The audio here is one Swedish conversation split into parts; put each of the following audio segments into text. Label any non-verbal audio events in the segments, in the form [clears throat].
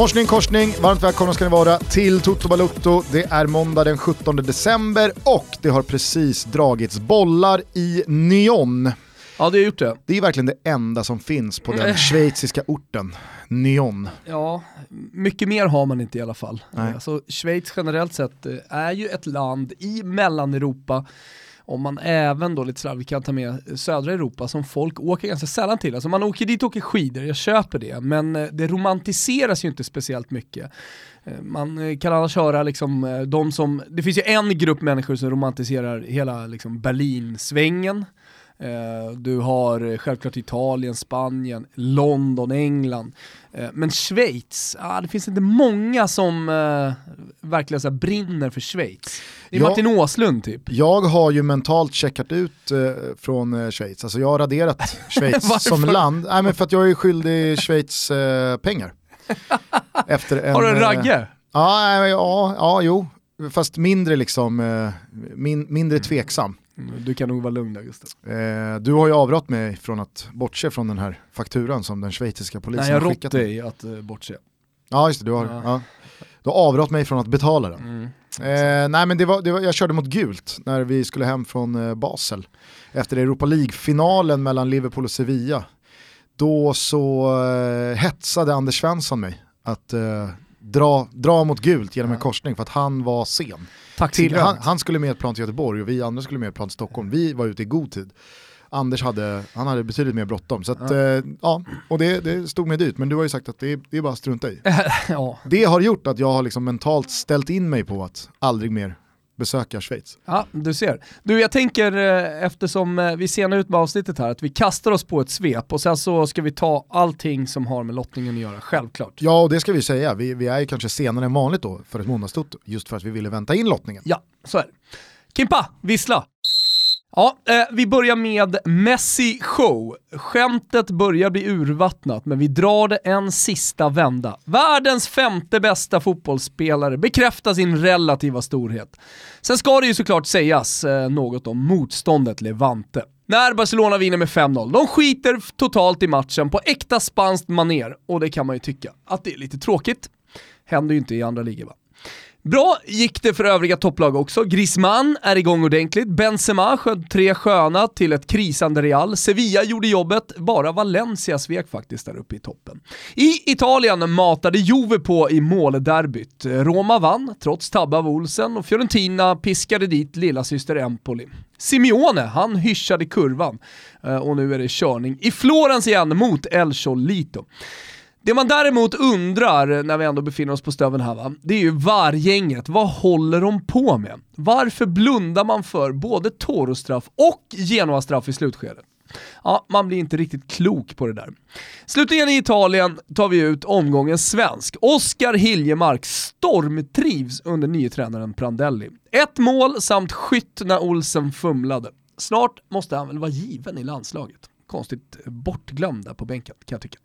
Morsning korsning, varmt välkomna ska ni vara till Toto Balutto. Det är måndag den 17 december och det har precis dragits bollar i Nyon. Ja, det har gjort det. Det är verkligen det enda som finns på den schweiziska orten, Nyon. Ja, mycket mer har man inte i alla fall. Nej. Alltså, Schweiz generellt sett eh, är ju ett land i Mellaneuropa om man även då lite slarvigt kan ta med södra Europa som folk åker ganska sällan till. Alltså man åker dit och åker skidor, jag köper det, men eh, det romantiseras ju inte speciellt mycket. Eh, man eh, kan annars höra liksom de som, det finns ju en grupp människor som romantiserar hela liksom Berlinsvängen. Du har självklart Italien, Spanien, London, England. Men Schweiz, ah, det finns inte många som verkligen så brinner för Schweiz. Det är Ja. Martin Åslund typ. Jag har ju mentalt checkat ut eh, från eh, Schweiz, alltså jag har raderat [laughs] Schweiz som land. Nej men för att jag är skyldig Schweiz eh, pengar. [laughs] Efter en, Har du en eh, ragge? Ja, nej, ja, ja, jo. Fast mindre liksom, eh, min, mindre tveksam. Mm, Du kan nog vara lugn där Gustav. Eh, du har ju avrått mig från att bortse från den här fakturan som den schweiziska polisen Nej, jag har har skickat rått mig. dig att uh, bortse. Ja just det, du har, Ja. ja. Du har avrått mig från att betala den. Mm. Eh, nej men det var, det var, jag körde mot gult när vi skulle hem från eh, Basel. Efter Europa League-finalen mellan Liverpool och Sevilla. Då så eh, hetsade Anders Svensson mig att eh, dra, dra mot gult genom en korsning för att han var sen. Till, han, han skulle med ett plan till Göteborg och vi andra skulle med ett plan till Stockholm. Vi var ute i god tid. Anders hade, han hade betydligt mer bråttom. Så att, Ja. ja. Eh, ja, och det, det stod mig dyrt, men du har ju sagt att det, är- det är bara att strunta i. [laughs] ja. Det har gjort att jag har liksom mentalt ställt in mig på att aldrig mer besöka Schweiz. ja, du ser. Du, jag tänker eh, eftersom eh, vi ser ut med avsnittet här att vi kastar oss på ett svep och sen så ska vi ta allting som har med lottningen att göra, självklart. Ja, och det ska vi säga. Vi, vi är ju kanske senare än vanligt då för ett måndagstoto, just för att vi ville vänta in lottningen. Ja, så är det. Kimpa, vissla! Ja, eh, vi börjar med Messi show. Skämtet börjar bli urvattnat, men vi drar det en sista vända. Världens femte bästa fotbollsspelare bekräftar sin relativa storhet. Sen ska det ju såklart sägas eh, något om motståndet Levante. När Barcelona vinner med 5-0, de skiter totalt i matchen på äkta spanskt maner och det kan man ju tycka att det är lite tråkigt. Händer ju inte i andra ligor va? Bra gick det för övriga topplag också. Griezmann är igång ordentligt. Benzema sköt tre sköna till ett krisande Real. Sevilla gjorde jobbet. Bara Valencia svek faktiskt där uppe i toppen. I Italien matade Juve på i målderbyt. Roma vann, trots tabbe av Olsen och Fiorentina piskade dit lilla syster Empoli. Simeone, han hyschade kurvan eh, och nu är det körning i Florens igen mot El Cholito. Det man däremot undrar när vi ändå befinner oss på stöven här va, det är ju VAR-gänget. Vad håller de på med? Varför blundar man för både Toro-straff och Genoa-straff i slutskedet? Ja, man blir inte riktigt klok på det där. Slutligen i Italien tar vi ut omgången svensk. Oskar Hiljemark stormtrivs under nye tränaren Prandelli. Ett mål samt skytt när Olsen fumlade. Snart måste han väl vara given i landslaget. Konstigt bortglömd där på bänken kan jag tycka.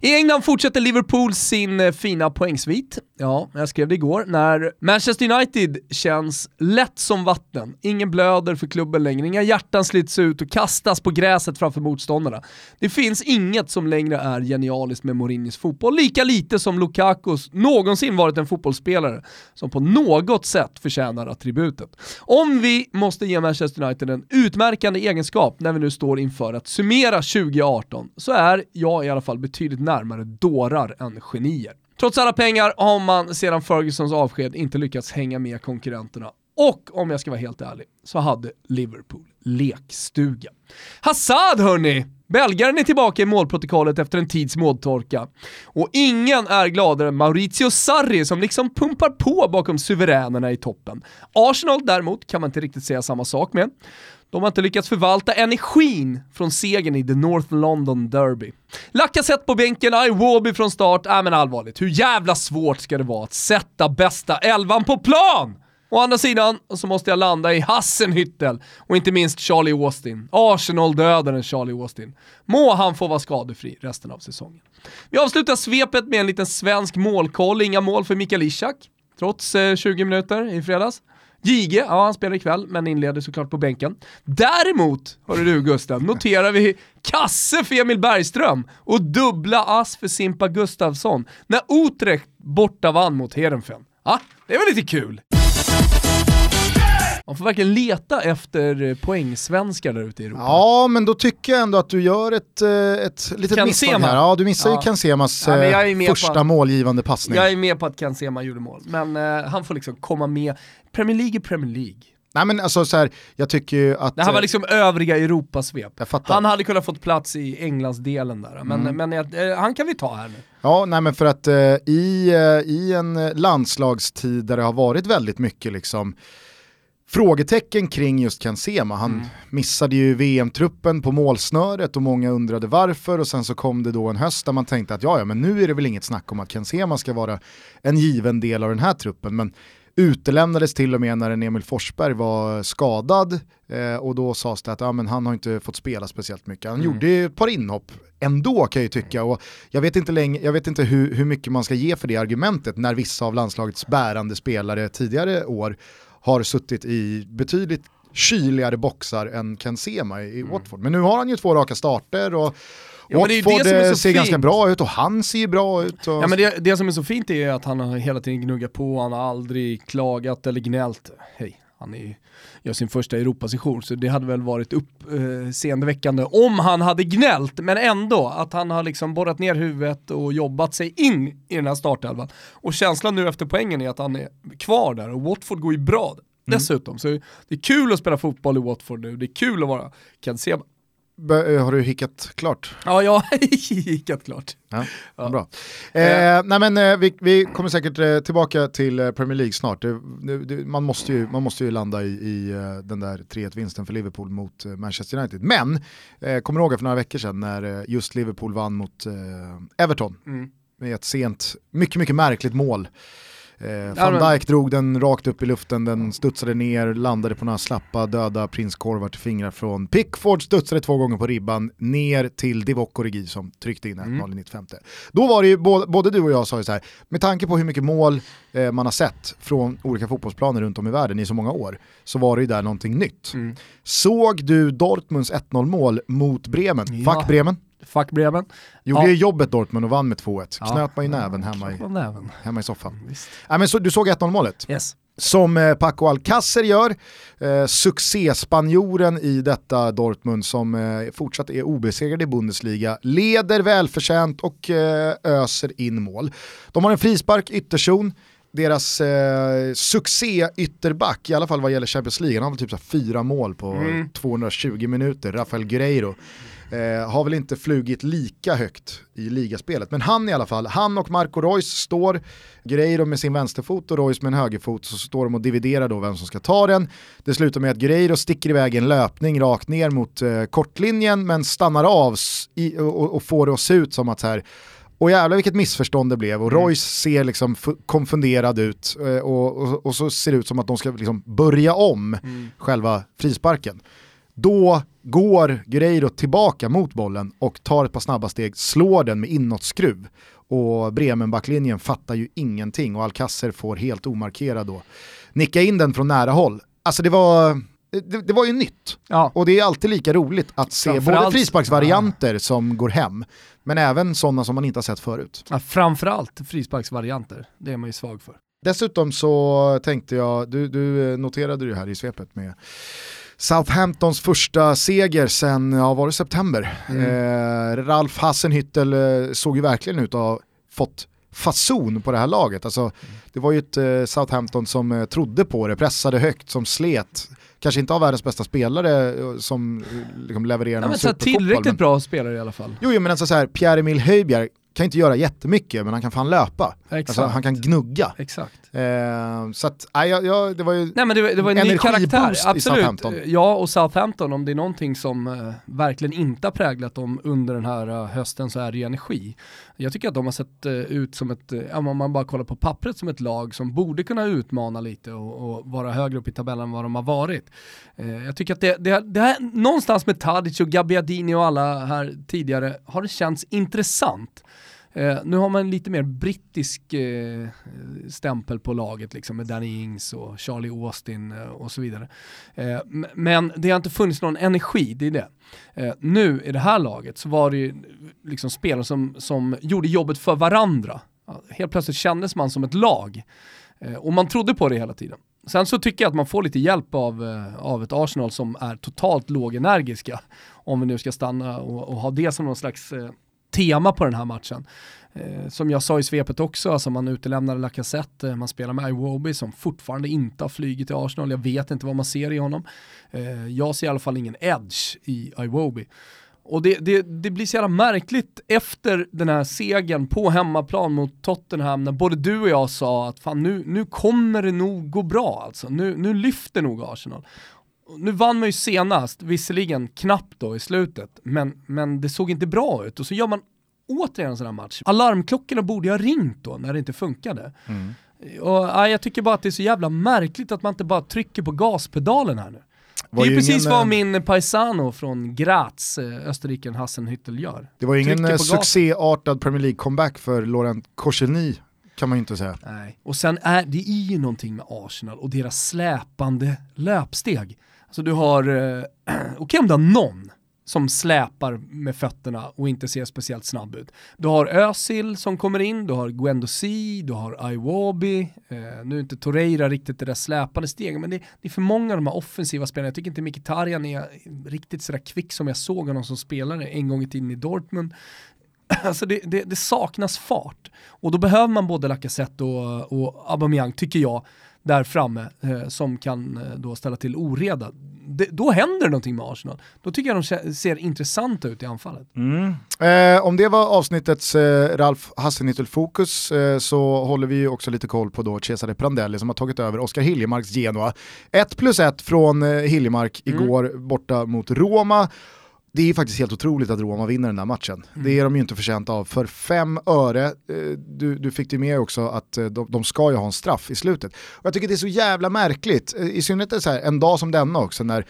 I England fortsätter Liverpool sin eh, fina poängsvit. Ja, jag skrev det igår. När Manchester United känns lätt som vatten. Ingen blöder för klubben längre, inga hjärtan slits ut och kastas på gräset framför motståndarna. Det finns inget som längre är genialiskt med Mourinhos fotboll, lika lite som Lukakos någonsin varit en fotbollsspelare som på något sätt förtjänar attributet. Om vi måste ge Manchester United en utmärkande egenskap när vi nu står inför att summera 2018 så är jag i alla fall betydligt närmare dårar än genier. Trots alla pengar har man sedan Fergusons avsked inte lyckats hänga med konkurrenterna. Och om jag ska vara helt ärlig så hade Liverpool lekstuga. Hazard hörni! Belgaren är tillbaka i målprotokollet efter en tids måltorka. Och ingen är gladare än Maurizio Sarri som liksom pumpar på bakom suveränerna i toppen. Arsenal däremot kan man inte riktigt säga samma sak med. De har inte lyckats förvalta energin från segern i The North London Derby. Lacazette på bänken, Iwobi från start. Äh men allvarligt, hur jävla svårt ska det vara att sätta bästa elvan på plan? Å andra sidan så måste jag landa i Hassenhüttel och inte minst Charlie Austin. Arsenal-dödaren Charlie Austin. Må han få vara skadefri resten av säsongen. Vi avslutar svepet med en liten svensk målkoll. Inga mål för Mikael Ishak, trots eh, 20 minuter i fredags. JG, ja han spelar ikväll, men inleder såklart på bänken. Däremot, hörru du Gustav, noterar vi kasse för Emil Bergström och dubbla ass för Simpa Gustafsson när Utrecht borta vann mot Heerenveen. Ja, det är väl lite kul? Man får verkligen leta efter poängsvenskar där ute i Europa. Ja, men då tycker jag ändå att du gör ett, eh, ett litet Ken misstag här. Ja, du missar Ja. ju Kansemas Ja, eh, första på- målgivande passning. Jag är med på att Ken Sema gjorde mål, men eh, han får liksom komma med. Premier League är Premier League. Nej men alltså så här, jag tycker ju att... Det här var eh, liksom övriga Europasvep. Han hade kunnat fått plats i Englandsdelen där, men, Mm. men jag- eh, han kan vi ta här nu. Ja, nej men för att eh, i, eh, i en landslagstid där det har varit väldigt mycket liksom frågetecken kring just Kansema. Han Mm. missade ju VM-truppen på målsnöret och många undrade varför och sen så kom det då en höst där man tänkte att ja, ja men nu är det väl inget snack om att Kansema ska vara en given del av den här truppen. Men utelämnades till och med när en Emil Forsberg var skadad eh, och då sades det att ja, men han har inte fått spela speciellt mycket. Han Mm. gjorde ett par inhopp ändå kan jag ju tycka och jag vet inte, länge, jag vet inte hur, hur mycket man ska ge för det argumentet när vissa av landslagets bärande spelare tidigare år har suttit i betydligt kyligare boxar än Ken Sema i, i Watford. Men nu har han ju två raka starter och Ja, Watford eh, ser ganska fint. bra ut och han ser ju bra ut. Och... Ja, men det, det som är så fint är att han har hela tiden gnuggat på, han har aldrig klagat eller gnällt. Hej, han är, gör sin första Europasession, så det hade väl varit uppseendeväckande om han hade gnällt, men ändå att han har liksom borrat ner huvudet och jobbat sig in i den här startelvan. Och känslan nu efter poängen är att han är kvar där och Watford går ju bra dessutom. Så det är kul att spela fotboll i Watford nu, det är kul att vara Ken Sema. Eh, Har du hickat klart? Ja, jag har [laughs] hickat klart. Ja, Ja. Bra. Eh, nej men, eh, vi, vi kommer säkert eh, tillbaka till eh, Premier League snart. Det, det, man, måste ju, man måste ju landa i, i eh, den där 3-1-vinsten för Liverpool mot eh, Manchester United. Men, eh, kommer du ihåg för några veckor sedan när eh, just Liverpool vann mot eh, Everton Mm. med ett sent, mycket, mycket märkligt mål. Eh, Van Dijk drog den rakt upp i luften, den studsade ner, landade på några slappa döda prinskorvar fingrar från Pickford, studsade två gånger på ribban, ner till Divock Origi som tryckte in 1-0 Mm. i 95. Då var det ju, både, både du och jag sa ju så här, med tanke på hur mycket mål eh, man har sett från olika fotbollsplaner runt om i världen i så många år, så var det ju där någonting nytt. Mm. Såg du Dortmunds 1-0 mål mot Bremen? Ja. Fuck Bremen. Fuck Bremen. Gjorde Ja. ju jobbet Dortmund och vann med 2-1. Ja. Knöt man ju näven hemma i, näven. hemma i soffan. Visst. Nej, men så, du såg 1-0 målet? Yes. Som eh, Paco Alcacer gör, eh, succéspanjoren i detta Dortmund som eh, fortsatt är obesegrad i Bundesliga, leder välförtjänt och eh, öser in mål. De har en frispark, ytterzon, deras eh, succé-ytterback, i alla fall vad gäller Champions League, han har väl typ så fyra mål på Mm. 220 minuter, Rafael Guerreiro. Eh, har väl inte flugit lika högt i ligaspelet, men han i alla fall, han och Marco Reus står, Guerreiro med sin vänsterfot och Reus med en högerfot, så står de och dividerar då vem som ska ta den. Det slutar med att Guerreiro sticker iväg en löpning rakt ner mot eh, kortlinjen, men stannar av i, och, och får det att se ut som att så här, och jävlar vilket missförstånd det blev och Mm. Royce ser liksom konfunderad ut eh, och, och, och så ser det ut som att de ska liksom börja om Mm. själva frisparken. Då går Guerreiro tillbaka mot bollen och tar ett par snabba steg, slår den med inåtskruv. Och Bremen-backlinjen fattar ju ingenting och Alcacer får helt omarkerad då nicka in den från nära håll. Alltså det var, det, det var ju nytt. Ja. Och det är alltid lika roligt att se både frisparksvarianter som går hem, men även sådana som man inte har sett förut. Ja, framförallt frisparksvarianter, det är man ju svag för. Dessutom så tänkte jag, du, du noterade det här i svepet med Southamptons första seger sen, ja var det september? Eh, Ralf Hassenhüttel eh, såg ju verkligen ut att ha fått fason på det här laget. Alltså, det var ju ett eh, Southampton som eh, trodde på det, pressade högt, som slet. Kanske inte av världens bästa spelare eh, som eh, liksom levererar Ja, någon men superfotboll, tillräckligt men- bra spelare i alla fall. Jo, jo men alltså så här, Pierre-Emil Höjbjerg kan inte göra jättemycket, men han kan fan löpa. Alltså, han kan gnugga. Exakt. Eh, så att, nej, jag, jag, det var ju... Nej men det, det var en ny karaktär, i absolut. Southampton. Ja och Southampton, om det är någonting som eh, verkligen inte har präglat dem under den här eh, hösten så är det ju energi. Jag tycker att de har sett eh, ut som ett, eh, om man bara kollar på pappret som ett lag som borde kunna utmana lite och, och vara högre upp i tabellen än vad de har varit. Eh, jag tycker att det, det, det här, någonstans med Tadic och Gabbiadini och alla här tidigare har det känts intressant. Eh, nu har man lite mer brittisk eh, stämpel på laget liksom med Danny Ings och Charlie Austin eh, och så vidare. Eh, men det har inte funnits någon energi, det är det. Eh, nu i det här laget så var det ju liksom spelare som, som gjorde jobbet för varandra. Helt plötsligt kändes man som ett lag. Eh, och man trodde på det hela tiden. Sen så tycker jag att man får lite hjälp av, eh, av ett Arsenal som är totalt lågenergiska. Om vi nu ska stanna och, och ha det som någon slags eh, tema på den här matchen. Eh, som jag sa i svepet också, alltså man utelämnade Lacazette, eh, man spelar med Iwobi som fortfarande inte har flugit i Arsenal, jag vet inte vad man ser i honom. Eh, jag ser i alla fall ingen edge i Iwobi. Och det, det, det, blir så jävla märkligt efter den här segern på hemmaplan mot Tottenham när både du och jag sa att fan nu, nu kommer det nog gå bra alltså. Nu, nu lyfter nog Arsenal. Nu vann man ju senast, visserligen knappt då i slutet, men, men det såg inte bra ut. Och så gör man återigen en sån här match. Alarmklockorna borde ha ringt då när det inte funkade. Mm. Och, ja, jag tycker bara att det är så jävla märkligt att man inte bara trycker på gaspedalen här nu. Det är precis ingen, vad eh, min paisano från Graz, eh, österrikaren Hassan Hüttel gör. Det var ingen eh, succéartad Premier League-comeback för Laurent Koscielny kan man ju inte säga. Nej, och sen är det är ju någonting med Arsenal och deras släpande löpsteg. Så du har, eh, [clears throat] okej okay, om du har någon som släpar med fötterna och inte ser speciellt snabb ut. Du har Özil som kommer in, du har Guendouzi, du har Iwobi, eh, nu är inte Torreira riktigt det där släpande steget, men det, det, är för många av de här offensiva spelarna. Jag tycker inte Mkhitaryan är riktigt sådär kvick som jag såg honom som spelare en gång i tiden i Dortmund. [clears throat] Alltså det, det, det, saknas fart. Och då behöver man både Lacazette och, och Aubameyang, tycker jag, där framme eh, som kan eh, då ställa till oreda. Det, då händer någonting med Arsenal. Då tycker jag de ser intressanta ut i anfallet. Mm. Eh, om det var avsnittets eh, Ralf Hassenhüttel-fokus eh, så håller vi också lite koll på då Cesare Prandelli som har tagit över Oskar Hiljemarks Genoa. 1 plus 1 från eh, Hiljemark mm. igår borta mot Roma det är faktiskt helt otroligt att Roma vinner den här matchen. Mm. Det är de ju inte förtjänta av. För fem öre, eh, du, du fick det med också att eh, de, de, ska ju ha en straff i slutet. Och jag tycker det är så jävla märkligt, eh, i synnerhet så här, en dag som denna också, när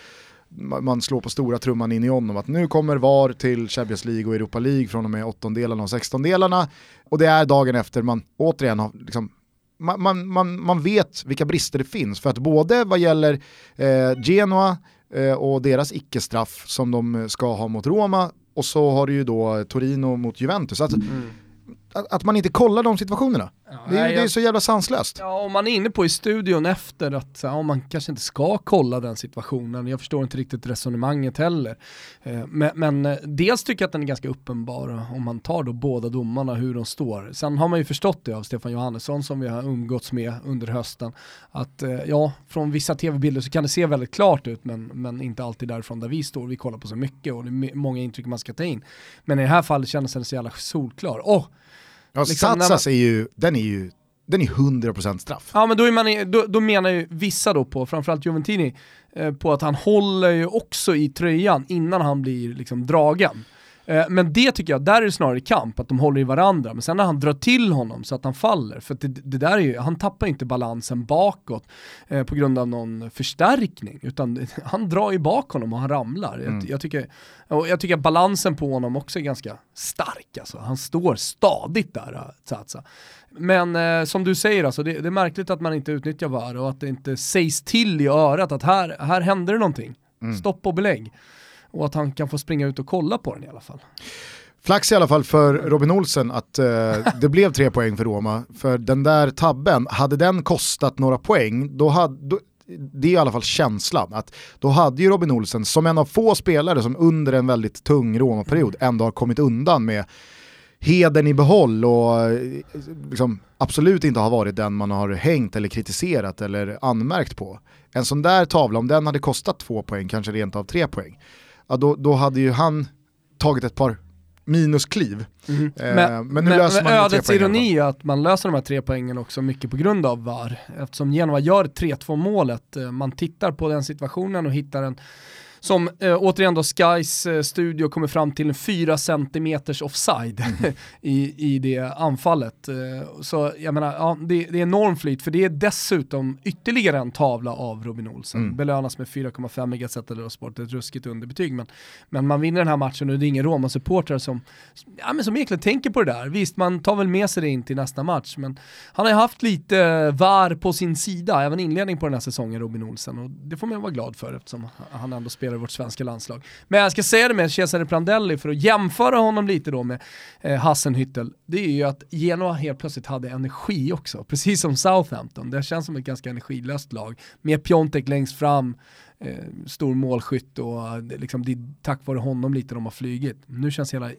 man slår på stora trumman in i honom att nu kommer VAR till Champions League och Europa League från och med åttondelarna och sextondelarna. Och det är dagen efter man återigen har liksom man, man, man, man vet vilka brister det finns. För att både vad gäller eh, Genoa, Eh, och deras icke-straff som de ska ha mot Roma och så har du ju då Torino mot Juventus. Alltså, mm att, att, man inte kollar de situationerna. Ja, det, är, jag, det är så jävla sanslöst. Ja, och man är inne på i studion efter att ja, man kanske inte ska kolla den situationen. Jag förstår inte riktigt resonemanget heller. Eh, men, men eh, dels tycker jag att den är ganska uppenbar om man tar då båda domarna hur de står. Sen har man ju förstått det av Stefan Johannesson som vi har umgåtts med under hösten. Att eh, ja, från vissa tv-bilder så kan det se väldigt klart ut men, men inte alltid därifrån där vi står. Vi kollar på så mycket och det är många intryck man ska ta in. Men i det här fallet kändes den så jävla solklar. Oh, Ja, liksom, Satsas man... är ju, den är ju den är 100% straff. Ja men då, är man, då, då menar ju vissa då på, framförallt Juventini, eh, på att han håller ju också i tröjan innan han blir liksom dragen. Eh, men det tycker jag, där är det snarare kamp, att de håller i varandra. Men sen när han drar till honom så att han faller, för det, det, där är ju, han tappar inte balansen bakåt eh, på grund av någon förstärkning, utan [laughs] han drar ju bak honom och han ramlar. Mm. Jag, jag, tycker, och jag tycker att balansen på honom också är ganska stark, alltså. han står stadigt där, Tsatsa. Men eh, som du säger, alltså, det, det, är märkligt att man inte utnyttjar VAR och att det inte sägs till i örat att här, här händer det någonting. Mm. Stopp och belägg och att han kan få springa ut och kolla på den i alla fall. Flax i alla fall för Robin Olsen att eh, [laughs] det blev tre poäng för Roma. För den där tabben, hade den kostat några poäng, då hade, då, det är i alla fall känslan, att då hade ju Robin Olsen som en av få spelare som under en väldigt tung Roma-period ändå har kommit undan med heden i behåll och eh, liksom absolut inte har varit den man har hängt eller kritiserat eller anmärkt på. En sån där tavla, om den hade kostat två poäng, kanske rent av tre poäng, ja, då, då hade ju han tagit ett par minuskliv. Mm. Eh, men, men, nu men, löser man men ödets ironi är att man löser de här tre poängen också mycket på grund av VAR. Eftersom Genova gör 3-2 målet, eh, man tittar på den situationen och hittar en som eh, återigen då Skys eh, studio kommer fram till en 4 cm offside mm. [laughs] i, i det anfallet. Eh, så jag menar, ja, det, det är enorm flyt för det är dessutom ytterligare en tavla av Robin Olsen. Mm. Belönas med 4,5 megaset eller sport, ett ruskigt underbetyg. Men, men man vinner den här matchen och det är ingen Roma-supportrar som, ja, men som egentligen tänker på det där. Visst, man tar väl med sig det in till nästa match, men han har ju haft lite VAR på sin sida, även inledning på den här säsongen, Robin Olsen. Och det får man vara glad för eftersom han ändå spelar spelare i vårt svenska landslag. Men jag ska säga det med Cesare Prandelli för att jämföra honom lite då med eh, Hassenhüttel. Det är ju att Genoa helt plötsligt hade energi också, precis som Southampton. Det känns som ett ganska energilöst lag. Med Piontek längst fram, eh, stor målskytt och eh, liksom, det är tack vare honom lite de har flygit. Nu känns hela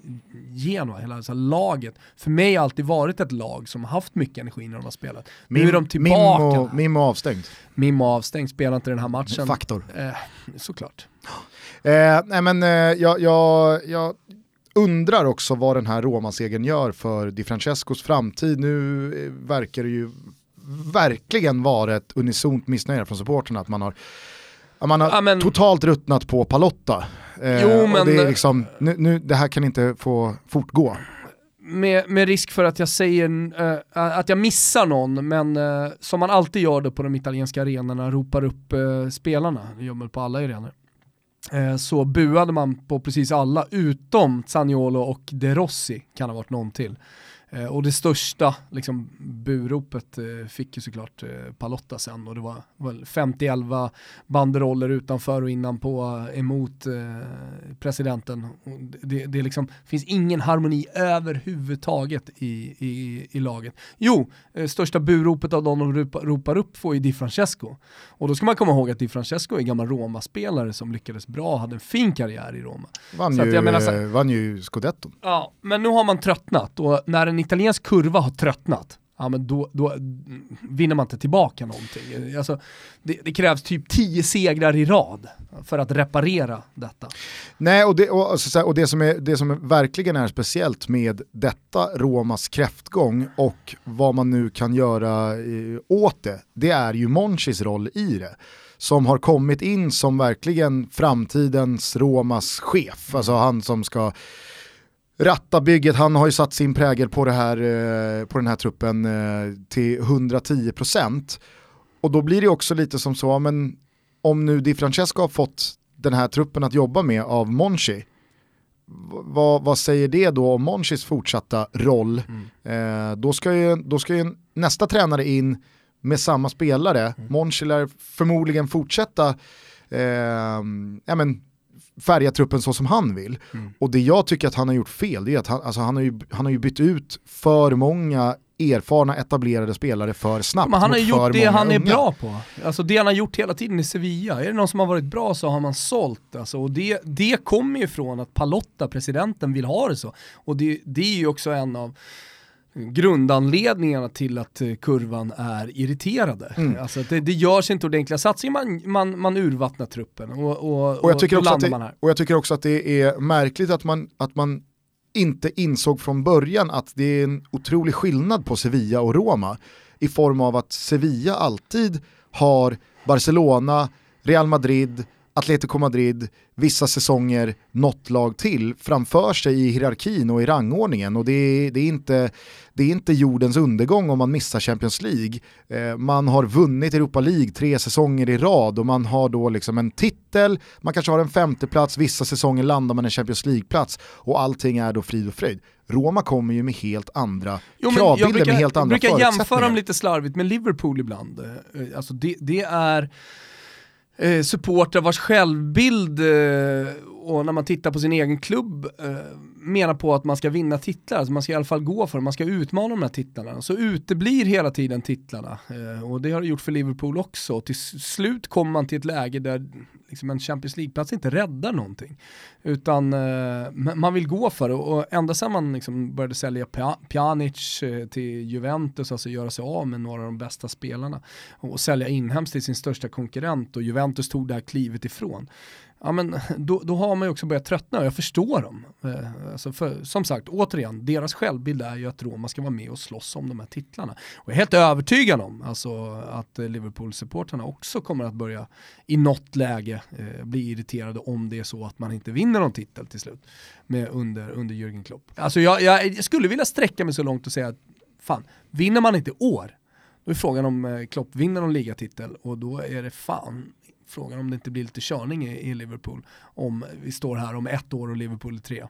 Genoa, hela alltså, laget, för mig har alltid varit ett lag som har haft mycket energi när de har spelat. Mim, nu är de tillbaka. Mimmo, Mimmo avstängd. Mimmo avstängd, spelar inte den här matchen. Faktor. Eh, såklart. Eh, nej men eh, jag, jag, jag undrar också vad den här Roma-segern gör för Di Francescos framtid. Nu eh, verkar det ju verkligen vara ett unisont missnöje från supporterna att man har man har Ja, men- totalt ruttnat på Palotta. Eh, Jo, men- det, är liksom, nu, nu, det här kan inte få fortgå. Med, med risk för att jag säger eh, att jag missar någon, men eh, som man alltid gör det på de italienska arenorna, ropar upp uh, spelarna, det gör man på alla arenor. Eh, så buade man på precis alla utom Zaniolo och De Rossi, kan ha varit någon till. Eh, och det största liksom, buropet eh, fick ju såklart eh, Palotta sen och det var väl 50-11 banderoller utanför och innan på emot presidenten. Det, det liksom, finns ingen harmoni överhuvudtaget i, i, i laget. Jo, största buropet av de de ropa, ropar upp får ju Di Francesco. Och då ska man komma ihåg att Di Francesco är en gammal Roma-spelare som lyckades bra hade en fin karriär i Roma. Vann ju, menar så- vann ju scudetton. Ja, men nu har man tröttnat och när en italiensk kurva har tröttnat, ja men då, då vinner man inte tillbaka någonting. Alltså, det, det krävs typ tio segrar i rad för att reparera detta. Nej, och, det, och, så, och det, som är, det som verkligen är speciellt med detta Romas kräftgång och vad man nu kan göra eh, åt det, det är ju Monchis roll i det. Som har kommit in som verkligen framtidens Romas chef, alltså han som ska ratta bygget, han har ju satt sin prägel på, det här, eh, på den här truppen eh, till 110%. Och då blir det också lite som så, men om nu Di Francesco har fått den här truppen att jobba med av Monchi, vad, vad säger det då om Monchis fortsatta roll? Eh, då, ska ju, då ska ju nästa tränare in med samma spelare, Monchi lär förmodligen fortsätta eh, ja, men, färga truppen så som han vill. Och det jag tycker att han har gjort fel, det är att han, alltså han, har, ju, han har ju bytt ut för många erfarna etablerade spelare för snabbt Men han har gjort det han är unga. bra på. Alltså det han har gjort hela tiden i Sevilla. Är det någon som har varit bra så har man sålt. Alltså, och det, det kommer ju från att Palotta, presidenten, vill ha det så. Och det, det är ju också en av grundanledningarna till att eh, kurvan är irriterade. Mm. Alltså det, det görs inte ordentliga satsningar, man, man, man urvattnar truppen och, och, Och jag, tycker att landar man det, här. och jag tycker också att det är märkligt att man, att man inte insåg från början att det är en otrolig skillnad på Sevilla och Roma i form av att Sevilla alltid har Barcelona, Real Madrid, Atletico Madrid, vissa säsonger något lag till framför sig i hierarkin och i rangordningen och det är, det är, inte, det är inte jordens undergång om man missar Champions League. Eh, man har vunnit Europa League tre säsonger i rad och man har då liksom en titel, man kanske har en femteplats, vissa säsonger landar man en Champions League-plats och allting är då frid och fröjd. Roma kommer ju med helt andra Jo, kravbilder jag brukar, med helt jag andra brukar förutsättningar. jämföra dem lite slarvigt med Liverpool ibland. Eh, Alltså det, det är eh, supportrar vars självbild eh, och när man tittar på sin egen klubb eh, menar på att man ska vinna titlar, alltså man ska i alla fall gå för det, man ska utmana de här titlarna. Så uteblir hela tiden titlarna eh, och det har det gjort för Liverpool också. Till slut kommer man till ett läge där liksom en Champions League-plats inte räddar någonting. Utan eh, man vill gå för det och ända sedan man liksom började sälja Pjanic eh, till Juventus, alltså göra sig av med några av de bästa spelarna och sälja inhemskt till sin största konkurrent och Juventus tog det här klivet ifrån. Ja men då, då har man ju också börjat tröttna och jag förstår dem. Eh, alltså för, som sagt, återigen, deras självbild är ju att Roma ska vara med och slåss om de här titlarna. Och jag är helt övertygad om alltså, att eh, Liverpool-supportrarna också kommer att börja i något läge eh, bli irriterade om det är så att man inte vinner någon titel till slut med under, under Jürgen Klopp. Alltså jag, jag, jag skulle vilja sträcka mig så långt och säga att fan, vinner man inte i år, då är frågan om eh, Klopp vinner någon ligatitel och då är det fan frågan om det inte blir lite körning i, i Liverpool om vi står här om ett år och Liverpool är tre.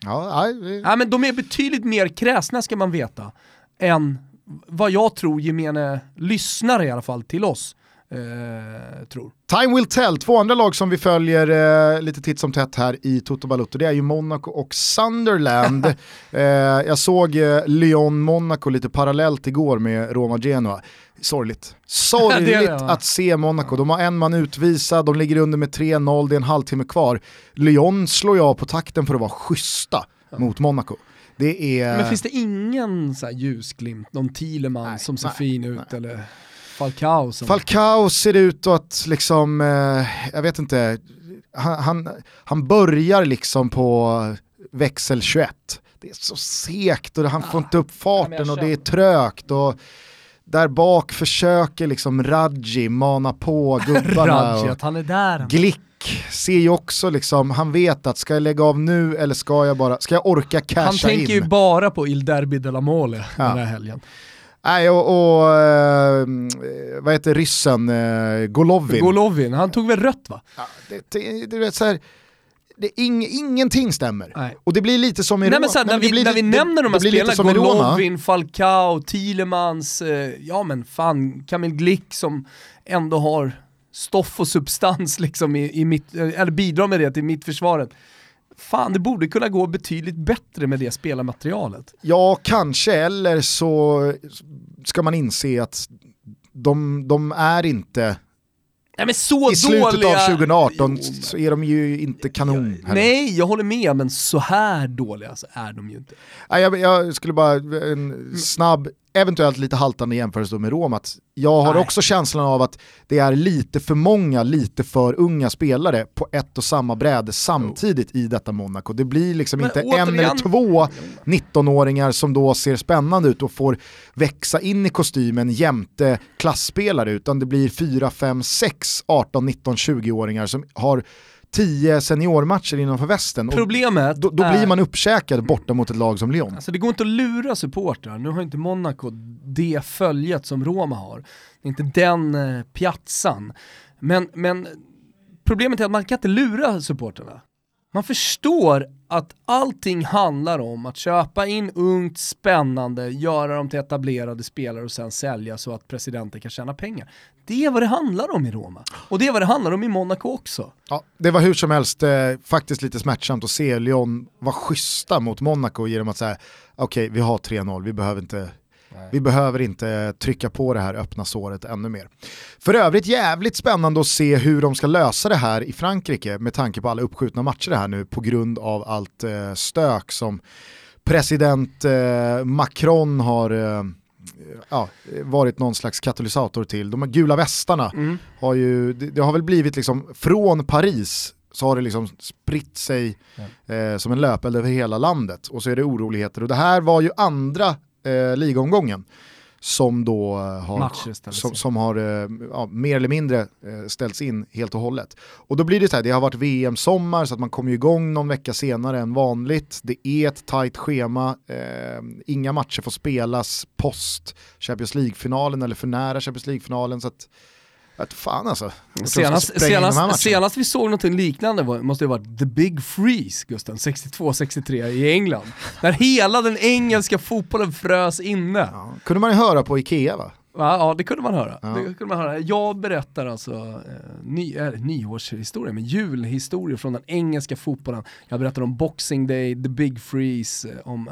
Ja, nej, det- Ja, men de är betydligt mer kräsna ska man veta än vad jag tror gemene lyssnare i alla fall till oss eh, tror. Time will tell, två andra lag som vi följer eh, lite titt som tätt här i Toto Balutto, det är ju Monaco och Sunderland. [laughs] eh, jag såg eh, Lyon-Monaco lite parallellt igår med Roma-Genoa. Sorgligt. Sorgligt [laughs] Det det, att se Monaco. De har en man utvisad, de ligger under med 3-0, det är en halvtimme kvar. Lyon slår jag på takten för att vara schyssta mot Monaco. Det är... Men finns det ingen så här ljusglimt, någon Thielemann Nej, som ser nej, fin ut eller Falcao som... Falcao ser ut att liksom, eh, jag vet inte, han, han, han börjar liksom på växel 21. Det är så segt och han får inte upp farten och det är trögt. Och där bak försöker liksom Radji mana på gubbarna. [laughs] Radji, och att han är där. Glick ser ju också liksom, han vet att ska jag lägga av nu eller ska jag bara, ska jag orka casha Han tänker ju in? bara på Il Derby de la Mole den här helgen. Nej, och, och eh, vad heter ryssen, eh, Golovin. Golovin, han tog väl rött va? Ja, det, det, det, vet, så här, det, ing, ingenting stämmer. Nej. Och det blir lite som i Nej, Roma. när, det vi, blir när vi lite- nämner de det här spelarna. Golovin, Falcao, Thielemans, eh, ja men fan, Kamil Glick som ändå har stoff och substans liksom i, i mitt, eller bidrar med det till mitt försvaret. Fan, det borde kunna gå betydligt bättre med det spelarmaterialet. Ja, kanske, eller så ska man inse att de, de är inte, Nej men så i slutet dåliga... av 2018 Jo, så är de ju inte kanon. heller. Nej, jag håller med, men så här dåliga så är de ju inte. Nej, jag, jag skulle bara, en snabb, eventuellt lite haltande jämförelse med Roma. Att jag har Nej. också känslan av att det är lite för många, lite för unga spelare på ett och samma bräde samtidigt i detta Monaco. Det blir liksom Men inte en återigen- eller två 19-åringar som då ser spännande ut och får växa in i kostymen jämte klassspelare, utan det blir 4, 5, 6, 18, 19, 20-åringar som har 10 seniormatcher innanför västen. Problemet då, då är... blir man uppkäkad borta mot ett lag som Lyon. Alltså det går inte att lura supportrar. Nu har inte Monaco det följet som Roma har. Det är inte den eh, piazzan. Men, men problemet är att man kan inte lura supportrarna. Man förstår att allting handlar om att köpa in ungt, spännande, göra dem till etablerade spelare och sen sälja så att presidenten kan tjäna pengar. Det är vad det handlar om i Roma. Och det är vad det handlar om i Monaco också. Ja, det var hur som helst eh, faktiskt lite smärtsamt att se Lyon vara schyssta mot Monaco genom att säga okej vi har 3-0, vi behöver inte vi behöver inte trycka på det här öppna såret ännu mer. För övrigt jävligt spännande att se hur de ska lösa det här i Frankrike med tanke på alla uppskjutna matcher här nu på grund av allt eh, stök som president eh, Macron har eh, ja, varit någon slags katalysator till. De här gula västarna har ju, det, det har väl blivit liksom från Paris så har det liksom spritt sig eh, som en löpeld över hela landet. Och så är det oroligheter. Och det här var ju andra eh, ligaomgången som då eh, har, Matcher som, som har eh, ja, mer eller mindre eh, ställts in helt och hållet. Och då blir det så här, det har varit VM-sommar så att man kommer igång någon vecka senare än vanligt. Det är ett tajt schema, eh, inga matcher får spelas post Champions League-finalen eller för nära Champions League-finalen. Så att, att fan alltså. Senast, senast, senast vi såg något liknande var, måste det ha varit The Big Freeze, Gusten, 62-63 i England. När hela den engelska fotbollen frös inne. Ja, kunde man ju höra på Ikea va? Ja, ja det kunde man höra. Ja. Det kunde man höra. Jag berättar alltså eh, ny, äh, nyårshistoria, men julhistorier från den engelska fotbollen. Jag berättar om Boxing Day, The Big Freeze, eh, om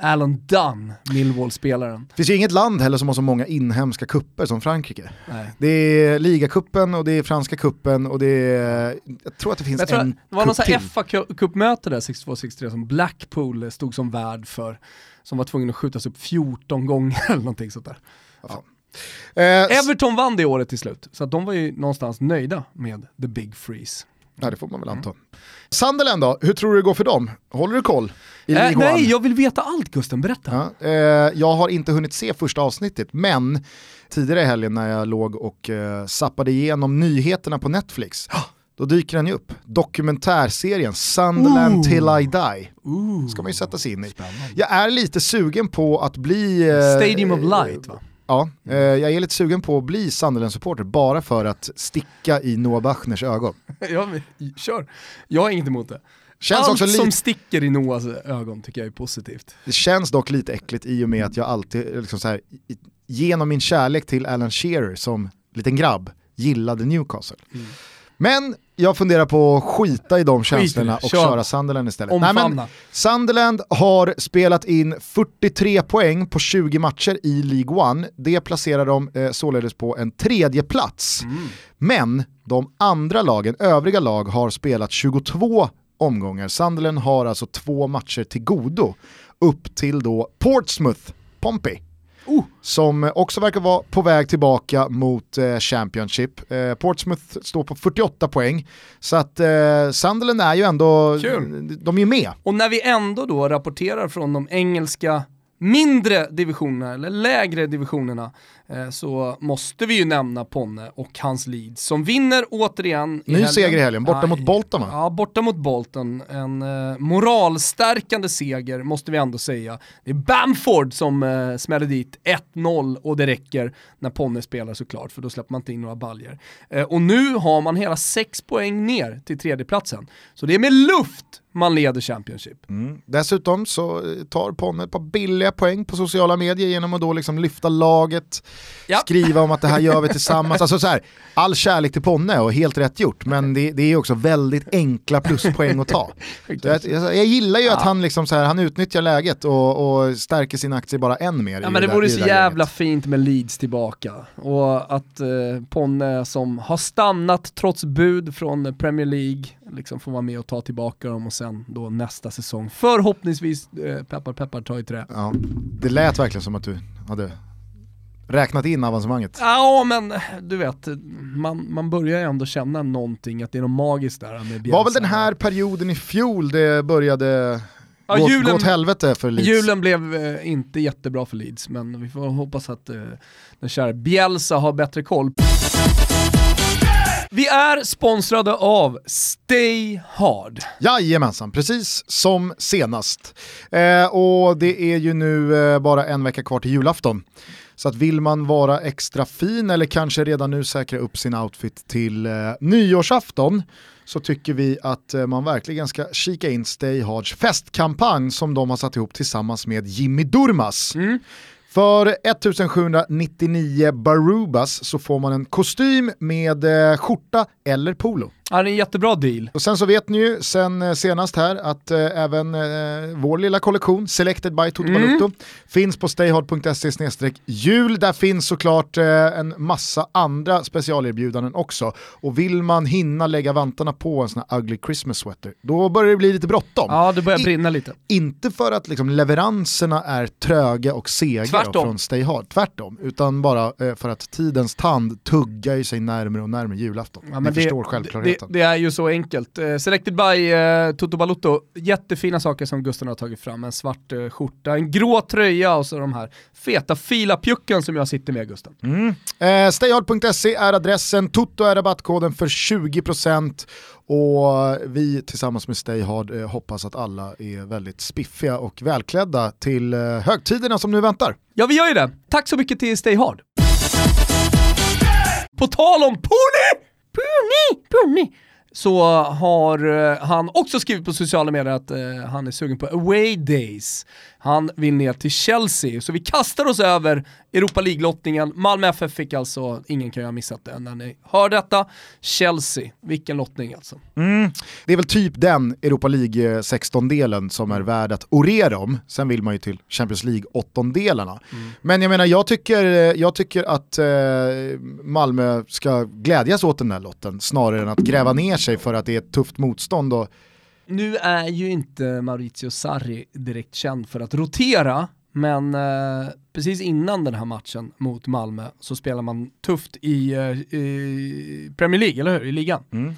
Alan Dunn, Millwall-spelaren. Det finns ju inget land heller som har så många inhemska kupper som Frankrike. Nej. Det är ligacupen och det är franska kuppen och det är, jag tror att det finns en att det var till. FA-cupmöte där 62-63 som Blackpool stod som värd för, som var tvungen att skjutas upp 14 gånger [laughs] eller någonting sånt där. Eh, Everton vann det året till slut, så de var ju någonstans nöjda med the big freeze. Ja det får man väl anta. Sunderland då, hur tror du det går för dem? Håller du koll? I Äh, Ligue 1? nej, jag vill veta allt Gusten, berätta. Ja, eh, jag har inte hunnit se första avsnittet, men tidigare i helgen när jag låg och eh, zappade igenom nyheterna på Netflix, då dyker den ju upp. Dokumentärserien Sunderland Ooh. till I die. Ooh. Ska man ju sätta sig in i. Spännande. Jag är lite sugen på att bli... eh, Stadium of Light va? Ja, eh, jag är lite sugen på att bli Sunderland-supporter bara för att sticka i Noah Bachners ögon. [laughs] ja, men, kör. Jag har inget emot det. Känns Allt som sticker i Noahs ögon tycker jag är positivt. det känns dock lite äckligt i och med att jag alltid, liksom så här, genom min kärlek till Alan Shearer som liten grabb, gillade Newcastle. Mm. Men jag funderar på att skita i de känslorna och köra Sunderland istället. Nej, men Sunderland har spelat in 43 poäng på 20 matcher i League 1. Det placerar dem eh, således på en tredje plats. Mm. Men de andra lagen, övriga lag, har spelat 22 omgångar. Sunderland har alltså två matcher till godo upp till då Portsmouth, Pompey. Oh. Som också verkar vara på väg tillbaka mot eh, Championship. Eh, Portsmouth står på 48 poäng. Så att eh, Sunderland är ju ändå, Kul. de är ju med. Och när vi ändå då rapporterar från de engelska mindre divisionerna, eller lägre divisionerna, Eh, så måste vi ju nämna Ponne och hans Leeds som vinner återigen Ny helgen. seger i helgen, borta Aj, mot Bolton va? Ja, borta mot Bolton. En eh, moralstärkande seger måste vi ändå säga. Det är Bamford som eh, smäller dit 1-0 och det räcker när Ponne spelar såklart, för då släpper man inte in några baljer. Eh, och nu har man hela 6 poäng ner till tredjeplatsen. Så det är med luft man leder Championship. Mm. Dessutom så tar Ponne ett par billiga poäng på sociala medier genom att då liksom lyfta laget ja. skriva om att det här gör vi tillsammans. Alltså så här, all kärlek till Ponne och helt rätt gjort, men det, det är också väldigt enkla pluspoäng att ta. jag, jag, gillar ju ja. att han, liksom så här, han utnyttjar läget och, och stärker sin aktie bara än mer. Ja, men det, det vore så jävla läget. fint med Leeds tillbaka och att eh, Ponne som har stannat trots bud från Premier League liksom får vara med och ta tillbaka dem och sen då nästa säsong förhoppningsvis, eh, peppar peppar, ta i trä. Ja, det lät verkligen som att du hade räknat in avancemanget? Ja men du vet, man, man börjar ju ändå känna någonting, att det är något magiskt där med Bielsa. var väl den här perioden i fjol det började ja, gå, julen, gå åt helvete för Leeds? Julen blev eh, inte jättebra för Leeds, men vi får hoppas att eh, den kära Bielsa har bättre koll. Vi är sponsrade av Stay Hard. Jajamensan, precis som senast. Eh, och det är ju nu eh, bara en vecka kvar till julafton. Så att vill man vara extra fin eller kanske redan nu säkra upp sin outfit till eh, nyårsafton så tycker vi att eh, man verkligen ska kika in Stay Hards festkampanj som de har satt ihop tillsammans med Jimmy Durmas. Mm. För 1799 Barubas så får man en kostym med eh, skjorta eller polo. Ja, det är en jättebra deal. Och sen så vet ni ju sen eh, senast här att eh, även eh, vår lilla kollektion, Selected by Toto mm. finns på stayhard.se jul. Där finns såklart eh, en massa andra specialerbjudanden också. Och vill man hinna lägga vantarna på en sån här ugly Christmas sweater, då börjar det bli lite bråttom. Ja, det börjar brinna lite. inte för att liksom, leveranserna är tröga och sega från Stayhard, tvärtom. Utan bara eh, för att tidens tand tuggar sig närmare och närmare julafton. Ja, Ni förstår självklart det, det, är ju så enkelt. Eh, selected by eh, Toto Balutto, jättefina saker som Gusten har tagit fram. En svart eh, skjorta, en grå tröja och så de här feta filapjucken som jag sitter med Gusten. Mm. Eh, Stayhard.se är adressen, Toto är rabattkoden för 20% och vi tillsammans med Stayhard eh, hoppas att alla är väldigt spiffiga och välklädda till eh, högtiderna som nu väntar. Ja, vi gör ju det. Tack så mycket till Stayhard. På tal om pony! Pony, pony. Så har eh, han också skrivit på sociala medier att eh, han är sugen på away days. Han vill ner till Chelsea, så vi kastar oss över Europa League-lottningen. Malmö FF fick alltså, ingen kan ju ha missat det när ni hör detta, Chelsea. Vilken lottning alltså. Mm. Det är väl typ den Europa League 16-delen som är värd att orera om. Sen vill man ju till Champions League 8-delarna. Mm. Men jag menar, jag tycker, jag tycker att eh, Malmö ska glädjas åt den här lotten snarare än att gräva ner sig för att det är ett tufft motstånd och nu är ju inte Maurizio Sarri direkt känd för att rotera, men eh, precis innan den här matchen mot Malmö så spelar man tufft i, eh, i Premier League, eller hur? I ligan. Mm.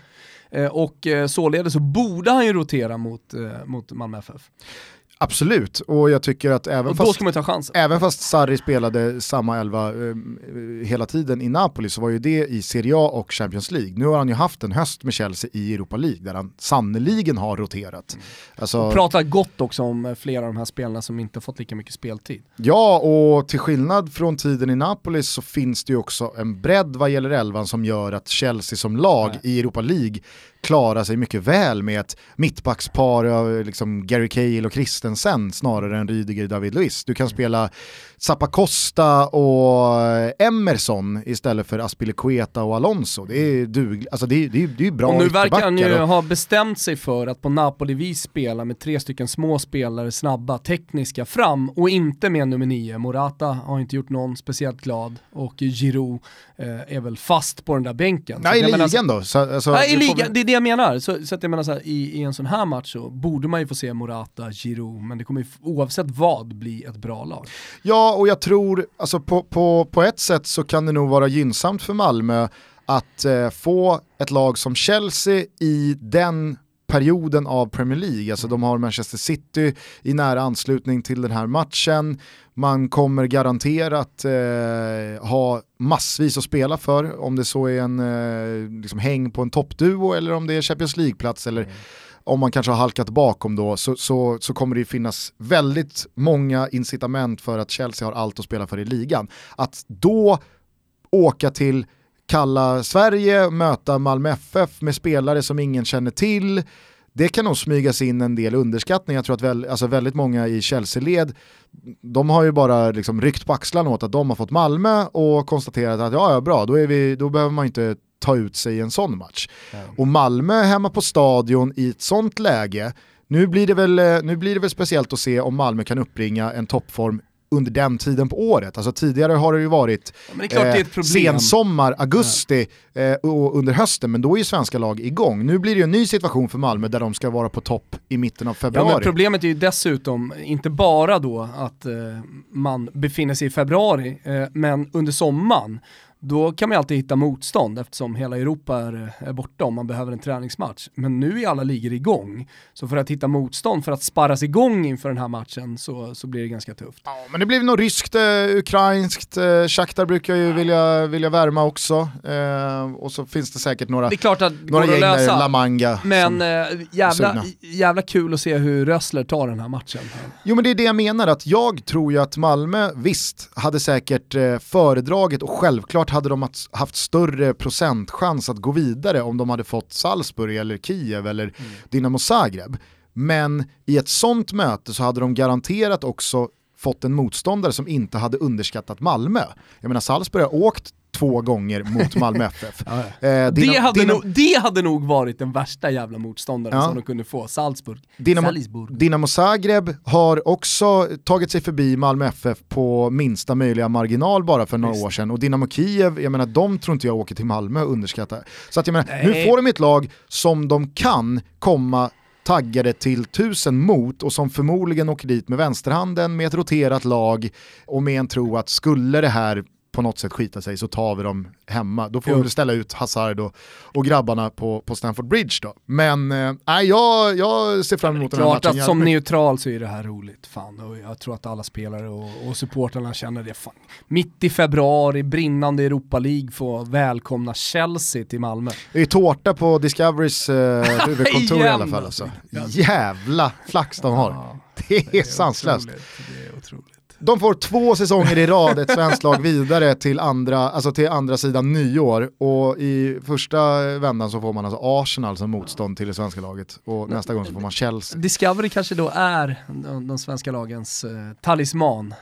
Eh, och eh, således så borde han ju rotera mot, eh, mot Malmö FF. Absolut, och jag tycker att även, fast, även fast Sarri spelade samma elva eh, hela tiden i Napoli så var ju det i Serie A och Champions League. Nu har han ju haft en höst med Chelsea i Europa League där han sannoliken har roterat. Mm. Alltså, och pratar gott också om eh, flera av de här spelarna som inte fått lika mycket speltid. Ja, och till skillnad från tiden i Napoli så finns det ju också en bredd vad gäller elvan som gör att Chelsea som lag Nej. i Europa League klara sig mycket väl med ett mittbackspar av liksom Gary Cahill och Christensen snarare än Rydiger David Luiz. Du kan spela Zappacosta och Emerson istället för Aspilicueta och Alonso. Det är, dug, alltså det är, det är, det är bra Och nu verkar han ju ha bestämt sig för att på Napoli-vis spela med tre stycken små spelare, snabba, tekniska fram och inte med nummer nio. Morata har inte gjort någon speciellt glad och Giroud eh, är väl fast på den där bänken. Nej, i ligan alltså, då? Så, alltså, nej, i ligan, det är det jag menar. Så, så att jag menar så här, i, i en sån här match så borde man ju få se Morata, Giroud, men det kommer ju oavsett vad bli ett bra lag. Ja, och jag tror, alltså på, på, på ett sätt så kan det nog vara gynnsamt för Malmö att eh, få ett lag som Chelsea i den perioden av Premier League. Alltså de har Manchester City i nära anslutning till den här matchen. Man kommer garanterat eh, ha massvis att spela för, om det så är en eh, liksom häng på en toppduo eller om det är Champions League-plats eller mm om man kanske har halkat bakom då så, så, så kommer det finnas väldigt många incitament för att Chelsea har allt att spela för i ligan. Att då åka till kalla Sverige, möta Malmö FF med spelare som ingen känner till, det kan nog smygas in en del underskattning. Jag tror att väl, alltså väldigt många i Chelsea-led, de har ju bara liksom ryckt på axlarna åt att de har fått Malmö och konstaterat att ja, ja bra, då, är vi, då behöver man inte ta ut sig i en sån match. Mm. Och Malmö hemma på stadion i ett sånt läge, nu blir, det väl, nu blir det väl speciellt att se om Malmö kan uppringa en toppform under den tiden på året. Alltså tidigare har det ju varit ja, det eh, sensommar, augusti eh, och under hösten, men då är ju svenska lag igång. Nu blir det ju en ny situation för Malmö där de ska vara på topp i mitten av februari. Ja, problemet är ju dessutom, inte bara då att eh, man befinner sig i februari, eh, men under sommaren då kan man alltid hitta motstånd eftersom hela Europa är, är borta om man behöver en träningsmatch. Men nu är alla ligor igång. Så för att hitta motstånd, för att sparras igång inför den här matchen så, så blir det ganska tufft. Ja, men det blir nog ryskt, eh, ukrainskt, eh, Shakhtar brukar ju vilja, vilja värma också. Eh, och så finns det säkert några, det är klart att några gäng lösa, La Manga. Men eh, jävla, jävla kul att se hur Rössler tar den här matchen. Jo men det är det jag menar, att jag tror ju att Malmö, visst, hade säkert eh, föredragit och självklart Självklart hade de haft större procentchans att gå vidare om de hade fått Salzburg eller Kiev eller mm. Dinamo Zagreb. Men i ett sånt möte så hade de garanterat också fått en motståndare som inte hade underskattat Malmö. Jag menar Salzburg har åkt två gånger mot [laughs] Malmö FF. ja, ja. Eh, det, hade nog, det hade nog varit den värsta jävla motståndaren ja. som de kunde få, Salzburg. Dinamo, Dinamo Zagreb har också tagit sig förbi Malmö FF på minsta möjliga marginal bara för några Just. år sedan. Och Dinamo Kiev, jag menar de tror inte jag åker till Malmö och underskattar. Så att jag menar, nu får de ett lag som de kan komma taggade till tusen mot och som förmodligen åker dit med vänsterhanden med ett roterat lag och med en tro att skulle det här på något sätt skita sig så tar vi dem hemma. Då får jo. vi ställa ut Hazard och, och grabbarna på, på Stamford Bridge då. Men äh, jag, jag ser fram emot den här matchen. Klart att som neutral så är det här roligt. Fan. Och jag tror att alla spelare och, och supportrarna känner det. Fan. Mitt i februari, brinnande Europa League, få välkomna Chelsea till Malmö. Det är tårta på Discoverys eh, [laughs] huvudkontor i alla fall. Alltså. Jävla flax de har. Det är, sanslöst. Det är otroligt. De får två säsonger i rad ett svenskt lag vidare till andra, alltså till andra sidan nyår och i första vändan så får man alltså Arsenal som motstånd till det svenska laget och nästa gång så får man Chelsea. Discovery kanske då är de, de svenska lagens eh, talisman,